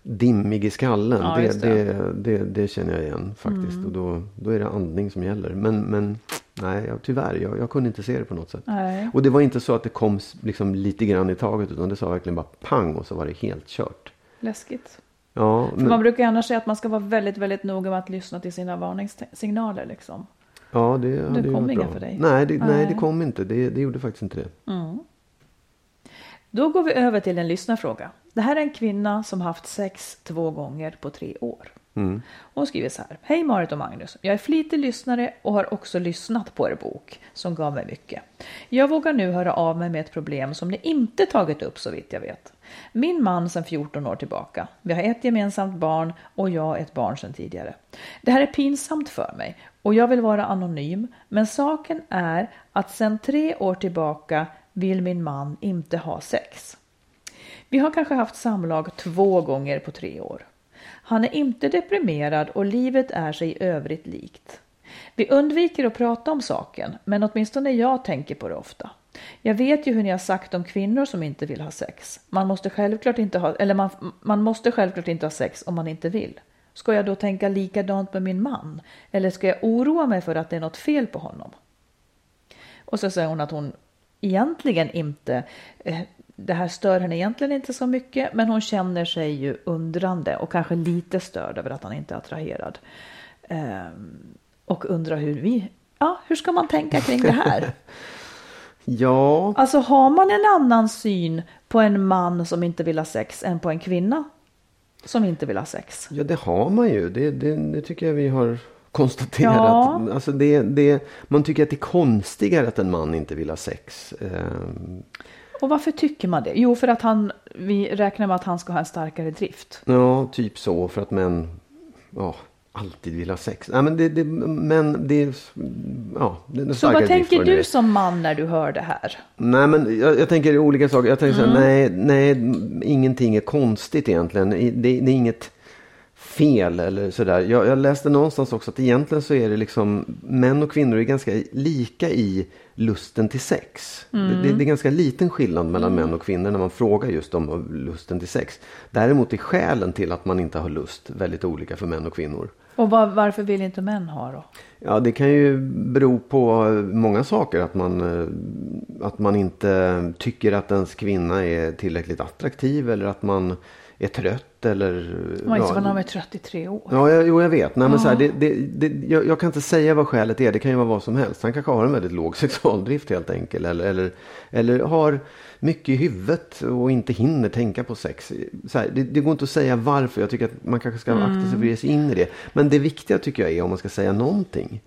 [SPEAKER 1] dimmig i skallen.
[SPEAKER 2] Ja,
[SPEAKER 1] det, det.
[SPEAKER 2] det. Mm.
[SPEAKER 1] Det, känner jag igen faktiskt. Och då, då är det andning som gäller. Men, men Nej, jag, tyvärr. Jag, jag kunde inte se det på något sätt.
[SPEAKER 2] Nej.
[SPEAKER 1] Och det var inte så att det kom liksom lite grann i taget. Utan det sa verkligen bara pang och så var det helt kört.
[SPEAKER 2] Läskigt.
[SPEAKER 1] Ja, men,
[SPEAKER 2] man brukar annars säga att man ska vara väldigt, väldigt noga med att lyssna till sina varningssignaler liksom.
[SPEAKER 1] Ja det, hade ju
[SPEAKER 2] kom
[SPEAKER 1] varit
[SPEAKER 2] inga
[SPEAKER 1] bra.
[SPEAKER 2] för dig?
[SPEAKER 1] Nej, det, nej.
[SPEAKER 2] Nej.
[SPEAKER 1] det kom inte. Det, det gjorde faktiskt inte det.
[SPEAKER 2] Då går vi över till en lyssnarfråga. Det här är en kvinna som haft sex två gånger på tre år. Hon skriver så här. Hej Marit och Magnus. Jag är flitig lyssnare och har också lyssnat på er bok som gav mig mycket. Jag vågar nu höra av mig med ett problem som ni inte tagit upp så vitt jag vet. Min man sedan 14 år tillbaka. Vi har ett gemensamt barn och jag ett barn sedan tidigare. Det här är pinsamt för mig och jag vill vara anonym. Men saken är att sedan tre år tillbaka vill min man inte ha sex. Vi har kanske haft samlag två gånger på tre år. Han är inte deprimerad och livet är sig i övrigt likt. Vi undviker att prata om saken, men åtminstone jag tänker på det ofta. Jag vet ju hur ni har sagt om kvinnor som inte vill ha sex. Man måste självklart inte ha, eller man, man måste självklart inte ha sex om man inte vill. Ska jag då tänka likadant med min man? Eller ska jag oroa mig för att det är något fel på honom? Och så säger hon att hon egentligen inte, eh, det här stör henne egentligen inte så mycket, men hon känner sig ju undrande och kanske lite störd över att han inte är attraherad. Ehm, och undrar hur vi, ja, hur ska man tänka kring det här?
[SPEAKER 1] Ja,
[SPEAKER 2] Alltså har man en annan syn på en man som inte vill ha sex än på en kvinna som inte vill ha sex?
[SPEAKER 1] ja det har man ju. Det, det, det tycker jag vi har konstaterat.
[SPEAKER 2] Ja.
[SPEAKER 1] Alltså det, det, man tycker att det är konstigare att en man inte vill ha sex. Ehm,
[SPEAKER 2] Och varför tycker man det? Jo, för att han, vi räknar med att han ska ha en starkare drift.
[SPEAKER 1] Ja, typ så. För att män ja, alltid vill ha sex. Nej, men det, det, men det. Ja, det är
[SPEAKER 2] Så vad tänker du som man när du hör det här?
[SPEAKER 1] Nej, men jag, jag tänker olika saker. Jag tänker
[SPEAKER 2] Mm.
[SPEAKER 1] så här, nej, nej, ingenting är konstigt egentligen. Det, det är inget fel eller sådär. Jag, jag läste någonstans också att egentligen så är det liksom män och kvinnor är ganska lika i lusten till sex. Det, det, det är ganska liten skillnad mellan män och kvinnor när man frågar just om lusten till sex. Däremot är skälen till att man inte har lust väldigt olika för män och kvinnor.
[SPEAKER 2] Och var, varför vill inte män ha då?
[SPEAKER 1] Ja, det kan ju bero på många saker. Att man, eh, att man inte tycker att ens kvinna är tillräckligt attraktiv eller att man är trött eller...
[SPEAKER 2] Man inte
[SPEAKER 1] ja,
[SPEAKER 2] ja, när de är 33 år.
[SPEAKER 1] Ja, jag, jo, jag vet. Nej, men så här, det, det, det, jag, jag kan inte säga vad skälet är. Det kan ju vara vad som helst. Han kanske har en väldigt låg sexualdrift helt enkelt. Eller, eller, eller har mycket i huvudet och inte hinner tänka på sex. Här, det, det går inte att säga varför. Jag tycker att man kanske ska akta sig för att ge sig in i det. Men det viktiga tycker jag är om man ska säga någonting.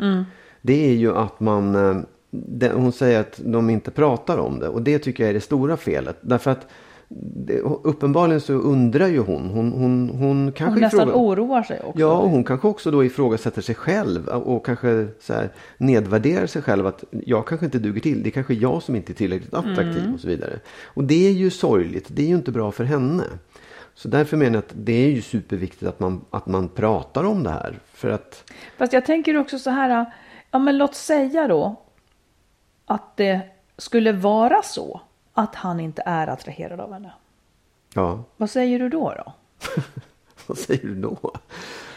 [SPEAKER 1] Det är ju att man... eh, det, hon säger att de inte pratar om det. Och det tycker jag är det stora felet. Därför att det, uppenbarligen så undrar ju hon. Hon, hon, hon kanske
[SPEAKER 2] Hon nästan
[SPEAKER 1] ifråga-
[SPEAKER 2] oroar sig också.
[SPEAKER 1] Ja, och hon kanske också då ifrågasätter sig själv och kanske så här nedvärderar sig själv att jag kanske inte duger till. Det är kanske jag som inte är tillräckligt attraktiv och så vidare. Och det är ju sorgligt. Det är ju inte bra för henne. Så därför menar jag att det är ju superviktigt att man, att man pratar om det här. För att,
[SPEAKER 2] Fast jag tänker också så här, ja men låt säga då att det skulle vara så att han inte är attraherad av henne.
[SPEAKER 1] ja,
[SPEAKER 2] Vad säger du då då?
[SPEAKER 1] vad säger du då?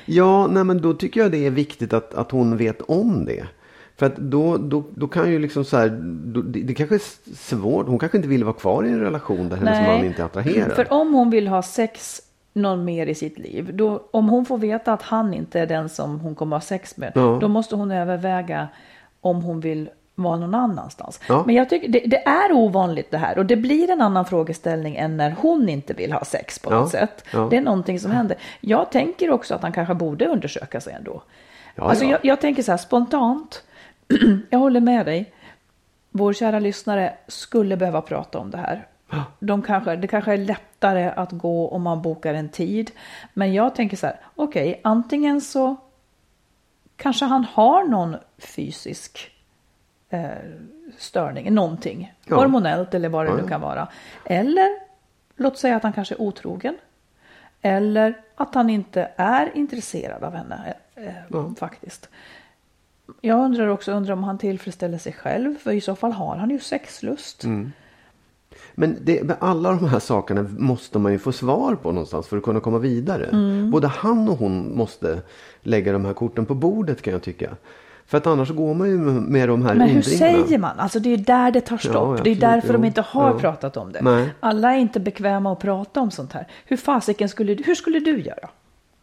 [SPEAKER 1] Ja, nej men då tycker jag det är viktigt att, att hon vet om det. För att då, då, då kan ju liksom så här, då, det, det kanske är svårt. Hon kanske inte vill vara kvar i en relation där hennes man inte är attraherad.
[SPEAKER 2] För om hon vill ha sex någon mer i sitt liv, då, om hon får veta att han inte är den som hon kommer ha sex med,
[SPEAKER 1] Ja.
[SPEAKER 2] då måste hon överväga om hon vill vara någon annanstans.
[SPEAKER 1] Ja.
[SPEAKER 2] Men jag tycker det, det är ovanligt det här och det blir en annan frågeställning än när hon inte vill ha sex på
[SPEAKER 1] Ja.
[SPEAKER 2] något sätt.
[SPEAKER 1] Ja.
[SPEAKER 2] Det är någonting som händer. Jag tänker också att han kanske borde undersöka sig ändå.
[SPEAKER 1] Ja,
[SPEAKER 2] alltså
[SPEAKER 1] ja.
[SPEAKER 2] Jag, jag tänker så här spontant, jag håller med dig. Vår kära lyssnare skulle behöva prata om det här. De kanske, det kanske är lättare att gå om man bokar en tid. Men jag tänker så här, okej, antingen så kanske han har någon fysisk eh, störning, någonting.
[SPEAKER 1] Ja.
[SPEAKER 2] Hormonellt eller vad det
[SPEAKER 1] Ja,
[SPEAKER 2] nu
[SPEAKER 1] ja.
[SPEAKER 2] kan vara. Eller låt säga att han kanske är otrogen. Eller att han inte är intresserad av henne eh, faktiskt. Jag undrar också undrar om han tillfredsställer sig själv. För i så fall har han ju sexlust.
[SPEAKER 1] Mm. Men det, med alla de här sakerna måste man ju få svar på någonstans för att kunna komma vidare.
[SPEAKER 2] Mm.
[SPEAKER 1] Både han och hon måste lägga de här korten på bordet kan jag tycka. För att annars går man ju med de här
[SPEAKER 2] Men hur säger man? Alltså det är där det tar stopp.
[SPEAKER 1] Ja,
[SPEAKER 2] det är därför de
[SPEAKER 1] jo.
[SPEAKER 2] inte har
[SPEAKER 1] Ja.
[SPEAKER 2] pratat om det.
[SPEAKER 1] Nej.
[SPEAKER 2] Alla är inte bekväma att prata om sånt här. Hur fasiken skulle du, hur skulle du göra?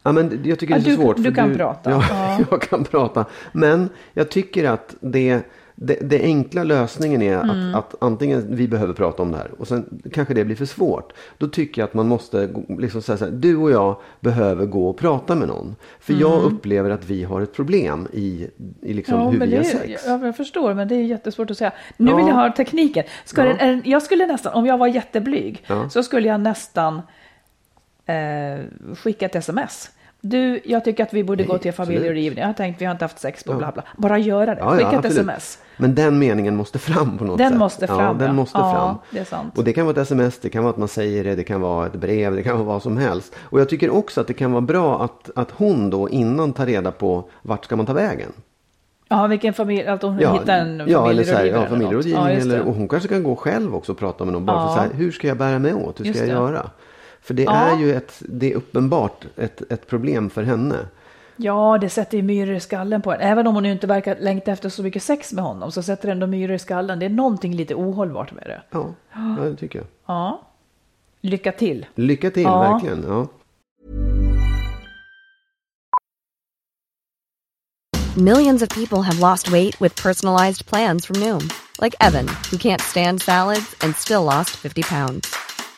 [SPEAKER 1] Ja, men jag tycker det är så
[SPEAKER 2] du-
[SPEAKER 1] svårt.
[SPEAKER 2] du kan prata.
[SPEAKER 1] Ja,
[SPEAKER 2] Ja.
[SPEAKER 1] jag kan prata. Men jag tycker att det, det, det enkla lösningen är
[SPEAKER 2] Mm.
[SPEAKER 1] att, att antingen vi behöver prata om det här och sen kanske det blir för svårt. Då tycker jag att man måste liksom säga så här, du och jag behöver gå och prata med någon. För jag upplever att vi har ett problem i, i liksom hur
[SPEAKER 2] Mm. men
[SPEAKER 1] vi har sex.
[SPEAKER 2] ja, jag förstår, men det är jättesport att säga. Nu
[SPEAKER 1] Ja.
[SPEAKER 2] vill jag ha tekniken. Ska
[SPEAKER 1] Ja.
[SPEAKER 2] den, jag skulle nästan, om jag var jätteblyg,
[SPEAKER 1] Ja.
[SPEAKER 2] så skulle jag nästan eh, skicka ett sms. Du, jag tycker att vi borde
[SPEAKER 1] Nej,
[SPEAKER 2] gå till familjerådgivning. Jag har tänkt, vi har inte haft sex på bla bla. Bara göra det.
[SPEAKER 1] Ja, ja,
[SPEAKER 2] Skicka ett sms.
[SPEAKER 1] Men den meningen måste fram på något
[SPEAKER 2] Den
[SPEAKER 1] sätt.
[SPEAKER 2] måste fram,
[SPEAKER 1] Ja,
[SPEAKER 2] ja.
[SPEAKER 1] den måste
[SPEAKER 2] Ja,
[SPEAKER 1] fram.
[SPEAKER 2] det är sant.
[SPEAKER 1] Och det kan vara ett sms, det kan vara att man säger det, det kan vara ett brev, det kan vara vad som helst. Och jag tycker också att det kan vara bra att, att hon då innan tar reda på vart ska man ta vägen.
[SPEAKER 2] Ja, vilken familj, att hon hittar en
[SPEAKER 1] ja, eller så här,
[SPEAKER 2] familjerådgivare.
[SPEAKER 1] ja, familjerådgivning.
[SPEAKER 2] Ja,
[SPEAKER 1] eller, och hon kanske kan gå själv också och prata med någon. Bara
[SPEAKER 2] Ja.
[SPEAKER 1] för så här, hur ska jag bära mig åt? Hur ska jag göra? För det
[SPEAKER 2] Ja.
[SPEAKER 1] är ju ett, det är uppenbart ett, ett problem för henne.
[SPEAKER 2] Ja, det sätter ju myror i skallen på en. Även om hon inte verkar längta efter så mycket sex med honom så sätter det ändå myror i skallen. Det är någonting lite ohållbart med det.
[SPEAKER 1] Ja, ja det tycker jag.
[SPEAKER 2] Ja. Lycka till.
[SPEAKER 1] Lycka till,
[SPEAKER 2] Ja.
[SPEAKER 1] verkligen. Ja.
[SPEAKER 3] Millions of people have lost weight with personalized plans from Noom, like Evan, who can't stand salads and still lost 50 pounds.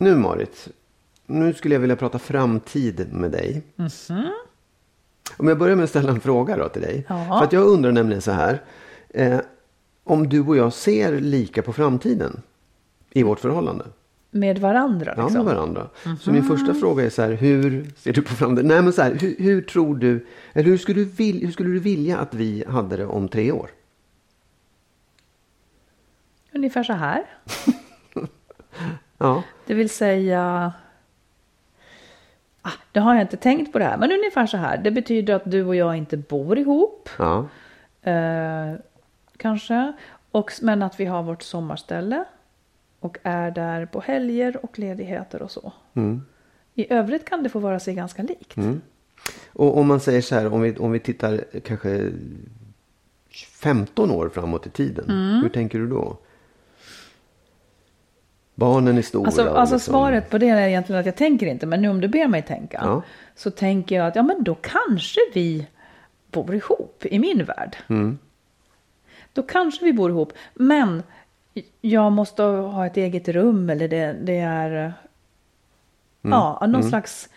[SPEAKER 1] Nu Marit, nu skulle jag vilja prata framtid med dig. Om jag börjar med att ställa en fråga då till dig.
[SPEAKER 2] Ja.
[SPEAKER 1] För att jag undrar nämligen så här. Eh, om du och jag ser lika på framtiden i vårt förhållande.
[SPEAKER 2] Med varandra
[SPEAKER 1] Ja,
[SPEAKER 2] liksom.
[SPEAKER 1] med varandra. Så min första fråga är så här, hur ser du på framtiden? Nej, men så här, hur, hur tror du, eller hur skulle du, vil, hur skulle du vilja att vi hade det om tre år?
[SPEAKER 2] Ungefär så här.
[SPEAKER 1] Ja,
[SPEAKER 2] Det vill säga... Ah, det har jag inte tänkt på det här, men ungefär så här. Det betyder att du och jag inte bor ihop.
[SPEAKER 1] ja,
[SPEAKER 2] Eh, kanske. Och, men att vi har vårt sommarställe. Och är där på helger och ledigheter och så. I övrigt kan det få vara sig ganska likt.
[SPEAKER 1] Och om man säger så här, om vi, om vi tittar kanske 15 år framåt i tiden.
[SPEAKER 2] Mm.
[SPEAKER 1] Hur tänker du då? Barnen är stora.
[SPEAKER 2] Alltså, alltså
[SPEAKER 1] liksom-
[SPEAKER 2] svaret på det är egentligen att jag tänker inte. Men nu om du ber mig tänka.
[SPEAKER 1] Ja.
[SPEAKER 2] Så tänker jag att ja men då kanske vi bor ihop i min värld.
[SPEAKER 1] Mm.
[SPEAKER 2] Då kanske vi bor ihop. Men jag måste ha ett eget rum eller det, det är
[SPEAKER 1] Mm.
[SPEAKER 2] ja, någon slags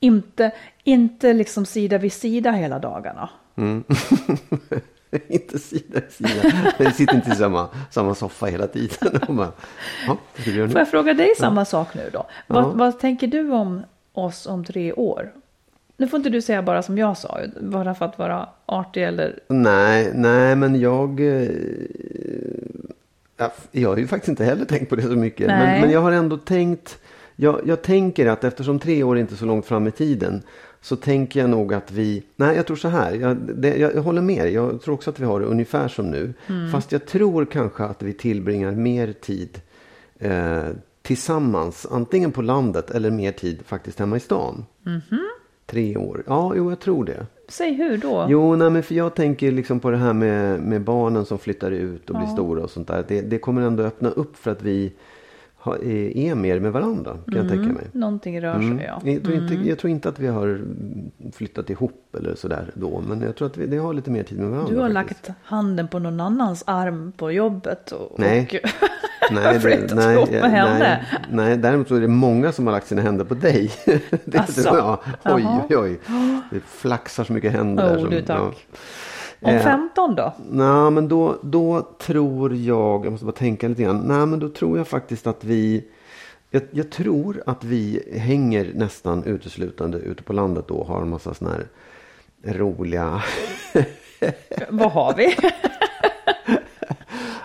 [SPEAKER 2] inte, inte liksom sida vid sida hela dagarna.
[SPEAKER 1] inte sida vid sida. Vi sitter inte i samma, samma soffa hela tiden. Och bara, ja,
[SPEAKER 2] Får jag fråga dig samma sak nu då? Vad,
[SPEAKER 1] Ja.
[SPEAKER 2] vad tänker du om oss om tre år? Nu får inte du säga bara som jag sa, bara för att vara artig eller...
[SPEAKER 1] Nej, nej men jag... eh, ja, Jag har ju faktiskt inte heller tänkt på det så mycket. Men, men jag har ändå tänkt... Jag, jag tänker att eftersom tre år är inte är så långt fram i tiden. Så tänker jag nog att vi... Nej, jag tror så här. Jag, det, jag, jag håller med. Jag tror också att vi har det ungefär som nu. Fast jag tror kanske att vi tillbringar mer tid eh, tillsammans. Antingen på landet eller mer tid faktiskt hemma i stan. Tre år. Ja, jo, jag tror det.
[SPEAKER 2] Säg hur då?
[SPEAKER 1] Jo, nej, men för jag tänker liksom på det här med, med barnen som flyttar ut och blir stora och sånt där. Det, det kommer ändå öppna upp för att vi ha, är, mer med varandra, kan jag tänka mig.
[SPEAKER 2] Någonting rör sig,
[SPEAKER 1] Mm.
[SPEAKER 2] ja.
[SPEAKER 1] Jag, tror inte, jag tror inte att vi har flyttat ihop eller sådär då. Men jag tror att vi det har lite mer tid med varandra.
[SPEAKER 2] Du har
[SPEAKER 1] faktiskt.
[SPEAKER 2] lagt handen på någon annans arm på jobbet och,
[SPEAKER 1] Nej.
[SPEAKER 2] och
[SPEAKER 1] Nej,
[SPEAKER 2] flyttat
[SPEAKER 1] det,
[SPEAKER 2] ihop
[SPEAKER 1] nej,
[SPEAKER 2] med henne.
[SPEAKER 1] nej, nej, däremot så är det många som har lagt sina händer på dig. det,
[SPEAKER 2] Asså?
[SPEAKER 1] det, ja, oj, oj, oj. Det flaxar så mycket händer.
[SPEAKER 2] Oh,
[SPEAKER 1] som,
[SPEAKER 2] du, tack.
[SPEAKER 1] Ja.
[SPEAKER 2] Om
[SPEAKER 1] Eh,
[SPEAKER 2] 15 då?
[SPEAKER 1] Nej, men då, då tror jag, jag måste bara tänka lite grann. Nej, men då tror jag faktiskt att vi, jag, jag tror att vi hänger nästan uteslutande ute på landet då och har en massa sådana här roliga,
[SPEAKER 2] Vad har vi?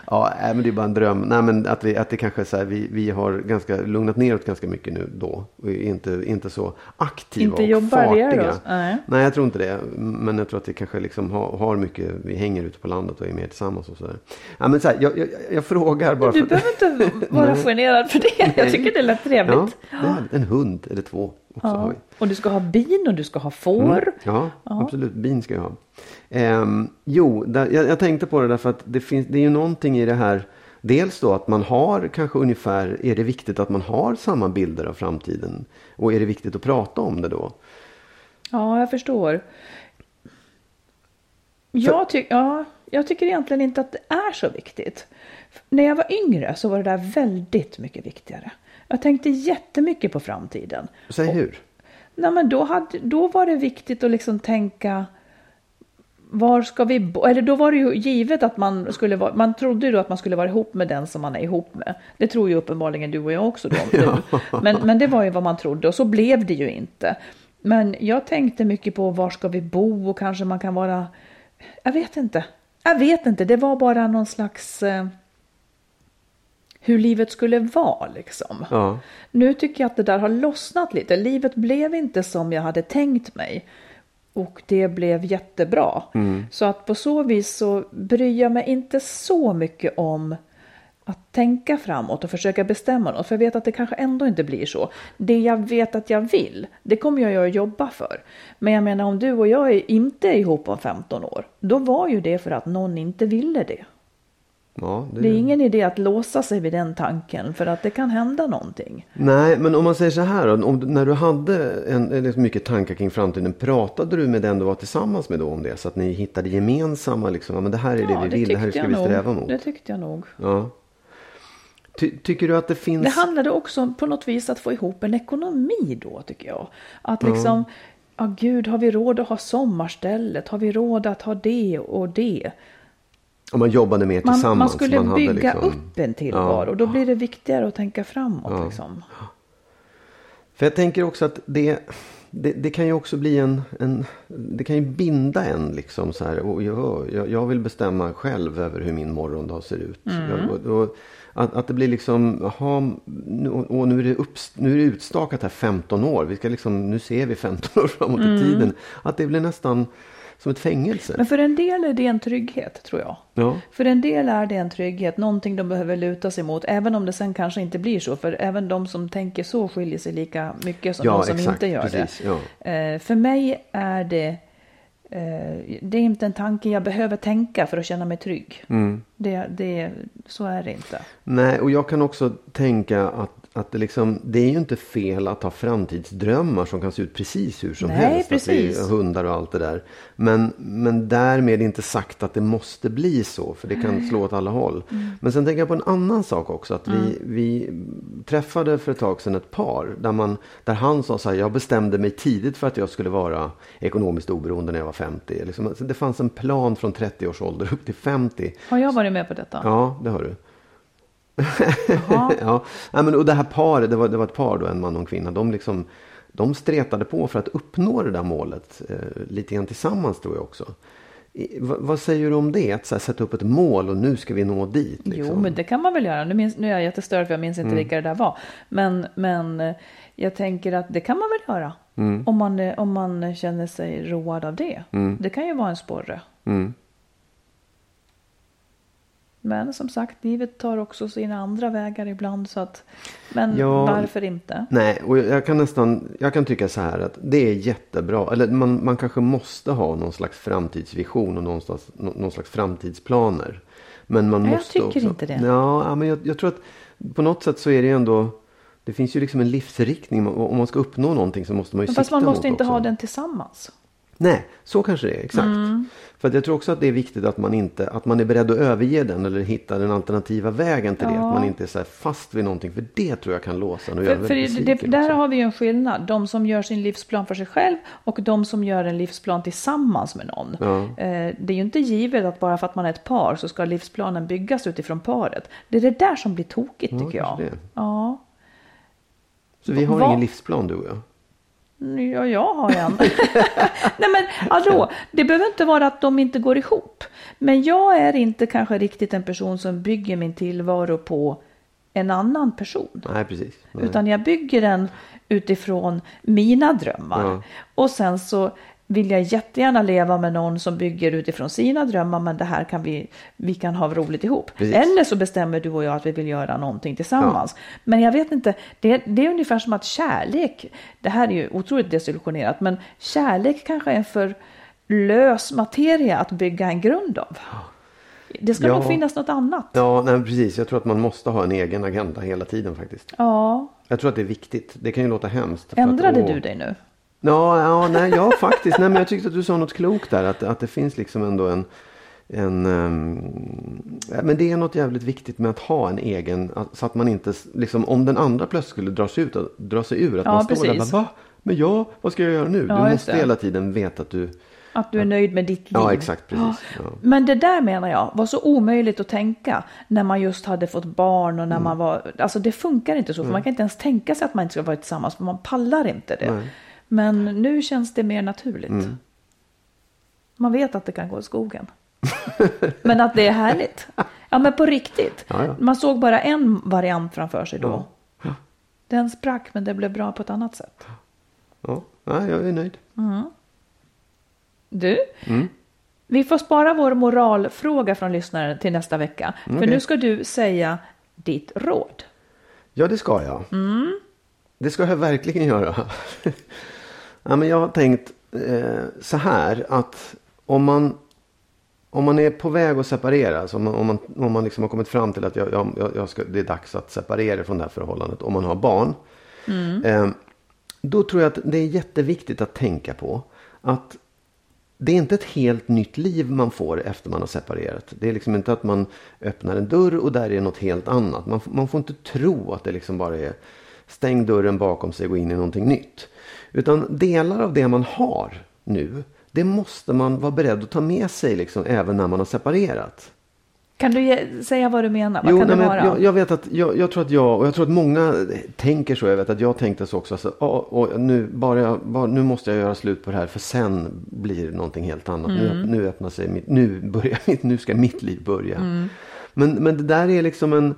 [SPEAKER 1] ja, men det är bara en dröm. Nej, men att, vi, att det kanske är så här, vi, vi har ganska lugnat ner oss ganska mycket nu då. Och är inte, inte så aktiva
[SPEAKER 2] Inte
[SPEAKER 1] och fartiga.
[SPEAKER 2] Nej.
[SPEAKER 1] Nej, jag tror inte det. Men jag tror att vi kanske liksom har, har mycket, vi hänger ute på landet och är mer tillsammans och sådär. Ja, men så här, jag, jag, jag frågar bara
[SPEAKER 2] Du
[SPEAKER 1] för
[SPEAKER 2] behöver inte vara generad för det. Jag tycker det lät
[SPEAKER 1] Ja,
[SPEAKER 2] trevligt.
[SPEAKER 1] det är en hund eller två
[SPEAKER 2] Ja. Och du ska ha bin och du ska ha får.
[SPEAKER 1] Ja, absolut. Bin ska jag ha. Ehm, jo, där, jag, jag tänkte på det därför att det, finns, det är ju någonting i det här. Dels då att man har kanske ungefär, är det viktigt att man har samma bilder av framtiden? Och är det viktigt att prata om det då?
[SPEAKER 2] Ja, jag förstår. Jag, ty- ja, jag tycker egentligen inte att det är så viktigt. När jag var yngre så var det där väldigt mycket viktigare. Jag tänkte jättemycket på framtiden.
[SPEAKER 1] Säg hur.
[SPEAKER 2] Nej, men då, hade, då var det viktigt att liksom tänka var ska vi bo? Eller då var det ju givet att man skulle vara, man trodde ju då att man skulle vara ihop med den som man är ihop med. Det tror ju uppenbarligen du och jag också då. nu. Men, men det var ju vad man trodde och så blev det ju inte. Men jag tänkte mycket på var ska vi bo och kanske man kan vara, jag vet inte. Jag vet inte, det var bara någon slags eh, hur livet skulle vara liksom.
[SPEAKER 1] Ja.
[SPEAKER 2] Nu tycker jag att det där har lossnat lite. Livet blev inte som jag hade tänkt mig. Och det blev jättebra. Så att på så vis så bryr jag mig inte så mycket om att tänka framåt och försöka bestämma något. För jag vet att det kanske ändå inte blir så. Det jag vet att jag vill, det kommer jag att jobba för. Men jag menar om du och jag inte är ihop om 15 år, då var ju det för att någon inte ville det.
[SPEAKER 1] Ja, det,
[SPEAKER 2] Det är ingen idé att låsa sig vid den tanken för att det kan hända någonting.
[SPEAKER 1] Nej, men om man säger så här då, om, när du hade en, liksom mycket tankar kring framtiden, pratade du med den du var tillsammans med då om det? Så att ni hittade gemensamma, liksom, ja, men det här är det vi vill, det här
[SPEAKER 2] tyckte
[SPEAKER 1] ska vi sträva
[SPEAKER 2] nog.
[SPEAKER 1] mot.
[SPEAKER 2] Det tyckte jag nog.
[SPEAKER 1] Ja. Ty, tycker du att det finns...
[SPEAKER 2] Det handlade också på något vis att få ihop en ekonomi då tycker jag. Att liksom, ja gud, har vi råd att ha sommarstället? Har vi råd att ha det och det?
[SPEAKER 1] Om man jobbade mer
[SPEAKER 2] Man,
[SPEAKER 1] tillsammans.
[SPEAKER 2] man skulle
[SPEAKER 1] man
[SPEAKER 2] bygga
[SPEAKER 1] liksom-
[SPEAKER 2] upp en tillvaro och då blir det viktigare att tänka framåt. Liksom.
[SPEAKER 1] För jag tänker också att det, det, det kan ju också bli en, en... Det kan ju binda en liksom så här. Och jag, jag, vill bestämma själv över hur min morgondag ser ut. Jag, och, och, att, att det blir liksom, jaha, nu, och nu är, det upp, nu är det utstakat här 15 år. Vi ska liksom, nu ser vi 15 år framåt i tiden. Att det blir nästan som ett fängelse.
[SPEAKER 2] Men för en del är det en trygghet tror jag.
[SPEAKER 1] Ja.
[SPEAKER 2] För en del är det en trygghet, någonting de behöver luta sig mot, även om det sen kanske inte blir så. För även de som tänker så skiljer sig lika mycket som
[SPEAKER 1] Ja,
[SPEAKER 2] de som
[SPEAKER 1] exakt,
[SPEAKER 2] inte gör
[SPEAKER 1] precis,
[SPEAKER 2] det.
[SPEAKER 1] ja.
[SPEAKER 2] Eh, för mig är det, eh, det är inte en tanke jag behöver tänka för att känna mig trygg.
[SPEAKER 1] Mm.
[SPEAKER 2] Det, det, så är det inte.
[SPEAKER 1] Nej, och jag kan också tänka att, att det, liksom, det är ju inte fel att ha framtidsdrömmar som kan se ut precis hur som
[SPEAKER 2] Nej,
[SPEAKER 1] helst.
[SPEAKER 2] precis.
[SPEAKER 1] Att hundar och allt det där. Men, men därmed inte sagt att det måste bli så. För det kan slå åt alla håll.
[SPEAKER 2] Mm.
[SPEAKER 1] Men sen tänker jag på en annan sak också. Att vi, vi träffade för ett tag sedan ett par. Där, man, där han sa så här, jag bestämde mig tidigt för att jag skulle vara ekonomiskt oberoende när jag var 50. Liksom, det fanns en plan från 30 års ålder upp till 50.
[SPEAKER 2] Har jag varit med på detta?
[SPEAKER 1] Ja, det har du. Ja, Nej, men, och det här paret, det var, det var ett par då, en man och en kvinna. De liksom de stretade på för att uppnå det där målet eh, lite grann tillsammans tror jag också. I, vad, vad säger du om det? Att här, sätta upp ett mål och nu ska vi nå dit. Liksom.
[SPEAKER 2] Jo, men det kan man väl göra. Nu, minns, nu är jag jättestörd för jag minns inte vilka det där var. Men, men eh, jag tänker att det kan man väl göra. Om, man, eh, om man känner sig road av det. Det kan ju vara en sporre. Men som sagt, livet tar också sina andra vägar ibland. Så att, men
[SPEAKER 1] Ja.
[SPEAKER 2] varför inte?
[SPEAKER 1] Nej, och jag kan nästan jag kan tycka så här att det är jättebra. Eller man, man kanske måste ha någon slags framtidsvision och någon slags, nå- någon slags framtidsplaner. Men man
[SPEAKER 2] Nej, jag
[SPEAKER 1] måste
[SPEAKER 2] tycker
[SPEAKER 1] också,
[SPEAKER 2] inte det.
[SPEAKER 1] Ja, men jag, jag tror att på något sätt så är det ändå. Det finns ju liksom en livsriktning. Om man ska uppnå någonting så måste man ju
[SPEAKER 2] Men
[SPEAKER 1] sikta
[SPEAKER 2] fast man måste inte
[SPEAKER 1] också.
[SPEAKER 2] ha den tillsammans.
[SPEAKER 1] Nej, så kanske det är. Exakt.
[SPEAKER 2] Mm.
[SPEAKER 1] För att jag tror också att det är viktigt att man, inte, att man är beredd att överge den eller hitta den alternativa vägen till det. Att man inte är fast vid någonting. För det tror jag kan låsa en
[SPEAKER 2] För, för det, där
[SPEAKER 1] också.
[SPEAKER 2] har vi ju en skillnad. De som gör sin livsplan för sig själv och de som gör en livsplan tillsammans med någon.
[SPEAKER 1] Ja.
[SPEAKER 2] Eh, det är ju inte givet att bara för att man är ett par så ska livsplanen byggas utifrån paret. Det är det där som blir tokigt
[SPEAKER 1] Ja,
[SPEAKER 2] tycker jag.
[SPEAKER 1] det.
[SPEAKER 2] Ja.
[SPEAKER 1] Så vi har
[SPEAKER 2] Vad-
[SPEAKER 1] ingen livsplan du och jag.
[SPEAKER 2] Ja, jag har en. Nej men hallå, det behöver inte vara att de inte går ihop. Men jag är inte kanske riktigt en person som bygger min tillvaro på en annan person.
[SPEAKER 1] Nej, precis. Nej.
[SPEAKER 2] Utan jag bygger den utifrån mina drömmar.
[SPEAKER 1] Ja.
[SPEAKER 2] Och sen så vill jag jättegärna leva med någon som bygger utifrån sina drömmar. Men det här kan vi, vi kan ha roligt ihop.
[SPEAKER 1] Precis.
[SPEAKER 2] Eller så bestämmer du och jag att vi vill göra någonting tillsammans. Men jag vet inte, det, det är ungefär som att kärlek, det här är ju otroligt desillusionerat, men kärlek kanske är en för lös materia att bygga en grund av. Det ska
[SPEAKER 1] Ja.
[SPEAKER 2] nog finnas något annat.
[SPEAKER 1] Ja, nej, precis. Jag tror att man måste ha en egen agenda hela tiden faktiskt.
[SPEAKER 2] Ja,
[SPEAKER 1] Jag tror att det är viktigt. Det kan ju låta hemskt.
[SPEAKER 2] ändrade
[SPEAKER 1] att, åh,
[SPEAKER 2] du dig nu?
[SPEAKER 1] Ja, ja, nej, ja faktiskt. Nej, men jag tyckte att du sa något klokt där. Att, att det finns liksom ändå en... en ja, men det är något jävligt viktigt med att ha en egen. att- Så att man inte, liksom, om den andra plötsligt skulle dra sig, ut, dra sig ur. Att
[SPEAKER 2] Ja,
[SPEAKER 1] man står där och
[SPEAKER 2] precis.
[SPEAKER 1] bara, va? Men jag, vad ska jag göra nu?
[SPEAKER 2] Ja,
[SPEAKER 1] du måste hela tiden veta att du...
[SPEAKER 2] Att du är nöjd med ditt liv.
[SPEAKER 1] Ja, exakt. Precis. Ja.
[SPEAKER 2] Men det där menar jag var så omöjligt att tänka när man just hade fått barn och när
[SPEAKER 1] Mm.
[SPEAKER 2] man var, alltså det funkar inte så för man kan inte ens tänka sig att man inte ska vara tillsammans för man pallar inte det.
[SPEAKER 1] Nej.
[SPEAKER 2] Men nu känns det mer naturligt.
[SPEAKER 1] Mm.
[SPEAKER 2] Man vet att det kan gå i skogen. men att det är härligt. Ja men på riktigt.
[SPEAKER 1] Ja, ja.
[SPEAKER 2] Man såg bara en variant framför sig då.
[SPEAKER 1] Ja.
[SPEAKER 2] Den sprack men det blev bra på ett annat sätt.
[SPEAKER 1] Ja, ja, jag är nöjd.
[SPEAKER 2] Du,
[SPEAKER 1] Mm.
[SPEAKER 2] vi får spara vår moralfråga från lyssnaren till nästa vecka. För
[SPEAKER 1] okej.
[SPEAKER 2] nu ska du säga ditt råd.
[SPEAKER 1] Ja, det ska jag. Det ska jag verkligen göra. ja, men jag har tänkt eh, så här att om man, om man är på väg att separera, alltså om man, om man, om man liksom har kommit fram till att jag, jag, jag ska, det är dags att separera från det här förhållandet, om man har barn. Eh, då tror jag att det är jätteviktigt att tänka på att det är inte ett helt nytt liv man får efter man har separerat. Det är liksom inte att man öppnar en dörr och där är något helt annat. Man, man får inte tro att det liksom bara är stäng dörren bakom sig och gå in i någonting nytt. Utan delar av det man har nu, det måste man vara beredd att ta med sig liksom även när man har separerat.
[SPEAKER 2] Kan du ge, säga vad du menar? Vad
[SPEAKER 1] Jo,
[SPEAKER 2] kan
[SPEAKER 1] nej,
[SPEAKER 2] det vara?
[SPEAKER 1] jag, jag vet att jag, jag tror att jag och jag tror att många tänker så. Jag vet att jag tänkte så också. Alltså, ja, och nu, bara jag, bara, nu måste jag göra slut på det här för sen blir det någonting helt annat.
[SPEAKER 2] Mm.
[SPEAKER 1] Nu, nu öppnar sig mitt, nu börjar mitt, nu ska mitt liv börja.
[SPEAKER 2] Mm.
[SPEAKER 1] Men, men det där är liksom en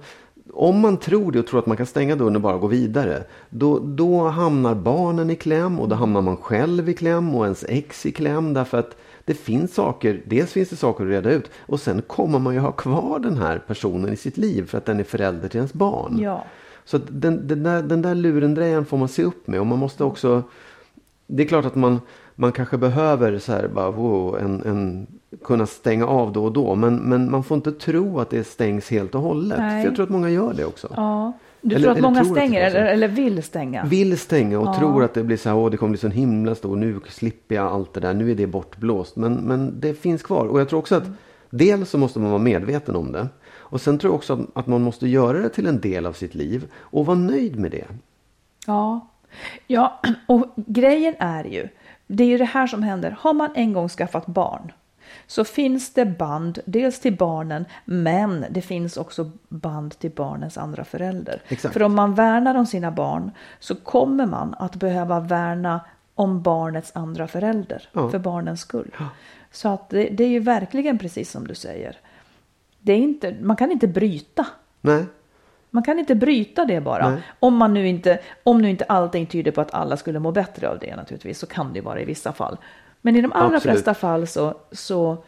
[SPEAKER 1] om man tror det och tror att man kan stänga dörren och bara gå vidare. Då, då hamnar barnen i kläm och då hamnar man själv i kläm och ens ex i kläm. Därför att det finns saker, dels finns det saker att reda ut och sen kommer man ju ha kvar den här personen i sitt liv för att den är förälder till ens barn.
[SPEAKER 2] Ja.
[SPEAKER 1] Så den, den, där, den där lurendrejan får man se upp med och man måste också Det är klart att man, man kanske behöver så här bara, wow, en, en, kunna stänga av då och då men, men man får inte tro att det stängs helt och hållet.
[SPEAKER 2] Nej.
[SPEAKER 1] För jag tror att många gör det också.
[SPEAKER 2] ja. Du
[SPEAKER 1] Eller-
[SPEAKER 2] tror att många
[SPEAKER 1] tror att det
[SPEAKER 2] stänger
[SPEAKER 1] så.
[SPEAKER 2] eller, eller vill stänga?
[SPEAKER 1] Vill stänga och
[SPEAKER 2] Ja.
[SPEAKER 1] tror att det blir så här, åh det kommer bli så en himla stor, nu slipper jag allt det där, nu är det bortblåst. Men, men det finns kvar. Och jag tror också att dels så måste man vara medveten om det. Och sen tror jag också att, att man måste göra det till en del av sitt liv och vara nöjd med det.
[SPEAKER 2] Ja. ja, och grejen är ju, det är ju det här som händer. Har man en gång skaffat barn, så finns det band, dels till barnen, men det finns också band till barnens andra förälder.
[SPEAKER 1] Exakt.
[SPEAKER 2] För om man värnar om sina barn så kommer man att behöva värna om barnets andra förälder
[SPEAKER 1] Ja.
[SPEAKER 2] för barnens skull. Så att det, det är ju verkligen precis som du säger. Det är inte, man kan inte bryta.
[SPEAKER 1] Nej,
[SPEAKER 2] Man kan inte bryta det bara.
[SPEAKER 1] Nej.
[SPEAKER 2] Om, man nu inte, om nu inte allting tyder på att alla skulle må bättre av det naturligtvis, så kan det ju vara i vissa fall. Men i de allra
[SPEAKER 1] Absolut.
[SPEAKER 2] flesta fall så, så,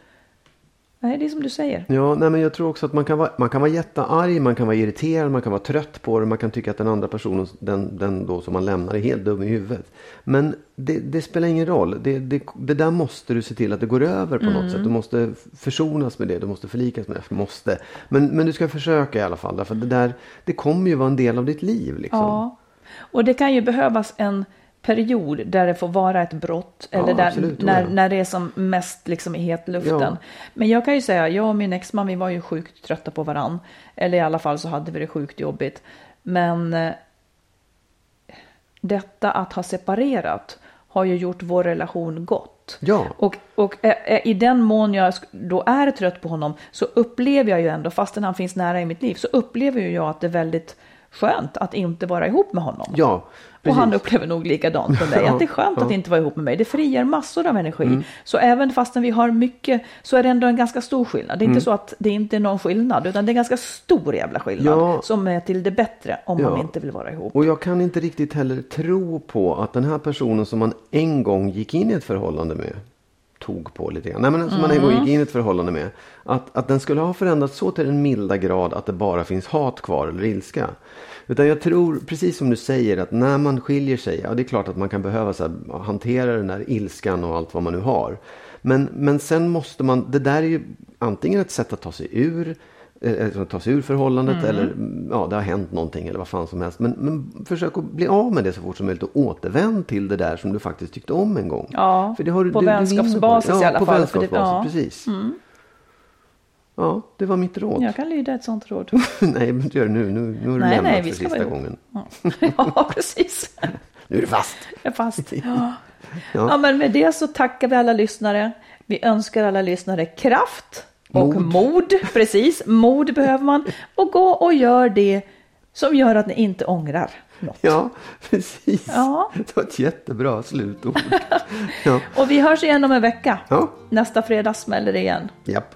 [SPEAKER 2] nej det är som du säger.
[SPEAKER 1] Ja, nej, men jag tror också att man kan, vara, man kan vara jättearg, man kan vara irriterad, man kan vara trött på det, man kan tycka att den andra personen, den, den då som man lämnar, är helt dum i huvudet. Men det, det spelar ingen roll. Det, det, det där måste du se till att det går över på något sätt. Du måste försonas med det, du måste förlikas med det. Måste. Men, men du ska försöka i alla fall. Därför att det, där, det kommer ju vara en del av ditt liv. Liksom.
[SPEAKER 2] Ja. Och det kan ju behövas en period där det får vara ett brott.
[SPEAKER 1] Ja,
[SPEAKER 2] eller där,
[SPEAKER 1] absolut,
[SPEAKER 2] när,
[SPEAKER 1] ja.
[SPEAKER 2] när det är som mest liksom i hetluften.
[SPEAKER 1] Ja.
[SPEAKER 2] Men jag kan ju säga, jag och min exman vi var ju sjukt trötta på varann. Eller i alla fall så hade vi det sjukt jobbigt. Men eh, detta att ha separerat har ju gjort vår relation gott.
[SPEAKER 1] Ja.
[SPEAKER 2] Och, och eh, eh, i den mån jag då är trött på honom så upplever jag ju ändå, fastän han finns nära i mitt liv, så upplever ju jag att det är väldigt skönt att inte vara ihop med honom.
[SPEAKER 1] Ja,
[SPEAKER 2] och
[SPEAKER 1] precis.
[SPEAKER 2] han upplever nog likadant mig,
[SPEAKER 1] Ja,
[SPEAKER 2] att det är skönt.
[SPEAKER 1] Mm.
[SPEAKER 2] att inte vara ihop med mig. Det frigör massor av energi. Så även fastän vi har mycket så är det ändå en ganska stor skillnad. Det är inte så att det inte är någon skillnad, utan det är en ganska stor jävla skillnad
[SPEAKER 1] Ja.
[SPEAKER 2] som är till det bättre om
[SPEAKER 1] Ja.
[SPEAKER 2] man inte vill vara ihop.
[SPEAKER 1] Och jag kan inte riktigt heller tro på att den här personen som man en gång gick in i ett förhållande med tog på lite grann. Nej, men som man en gång gick in i ett förhållande med. Att, att den skulle ha förändrats så till den milda grad att det bara finns hat kvar eller ilska. Utan jag tror, precis som du säger, att när man skiljer sig, ja det är klart att man kan behöva så här, hantera den där ilskan och allt vad man nu har. Men, men sen måste man, det där är ju antingen ett sätt att ta sig ur eh, alltså ta sig ur förhållandet eller mm, ja, det har hänt någonting eller vad fan som helst. Men, men försök att bli av med det så fort som möjligt och återvänd till det där som du faktiskt tyckte om en gång.
[SPEAKER 2] Ja,
[SPEAKER 1] För det har, du-
[SPEAKER 2] på
[SPEAKER 1] du- du vinner
[SPEAKER 2] vänskapsbasis
[SPEAKER 1] det.
[SPEAKER 2] i alla
[SPEAKER 1] på
[SPEAKER 2] fall, för det-
[SPEAKER 1] vänskapsbasis,
[SPEAKER 2] ja.
[SPEAKER 1] precis. Ja, det var mitt råd.
[SPEAKER 2] Jag kan lyda ett sånt råd.
[SPEAKER 1] nej, men gör det nu. Nu, nu har du
[SPEAKER 2] Nej,
[SPEAKER 1] lämnat
[SPEAKER 2] nej,
[SPEAKER 1] för sista gången.
[SPEAKER 2] ja, precis.
[SPEAKER 1] Nu är du fast.
[SPEAKER 2] Jag är fast. Ja. ja, men med det så tackar vi alla lyssnare. Vi önskar alla lyssnare kraft och
[SPEAKER 1] Mod.
[SPEAKER 2] mod. Precis, mod behöver man. Och gå och gör det som gör att ni inte ångrar något.
[SPEAKER 1] Ja, precis.
[SPEAKER 2] Ja.
[SPEAKER 1] Det var ett jättebra slutord. ja.
[SPEAKER 2] Och vi hörs igen om en vecka.
[SPEAKER 1] ja,
[SPEAKER 2] Nästa fredag smäller det igen.
[SPEAKER 1] japp.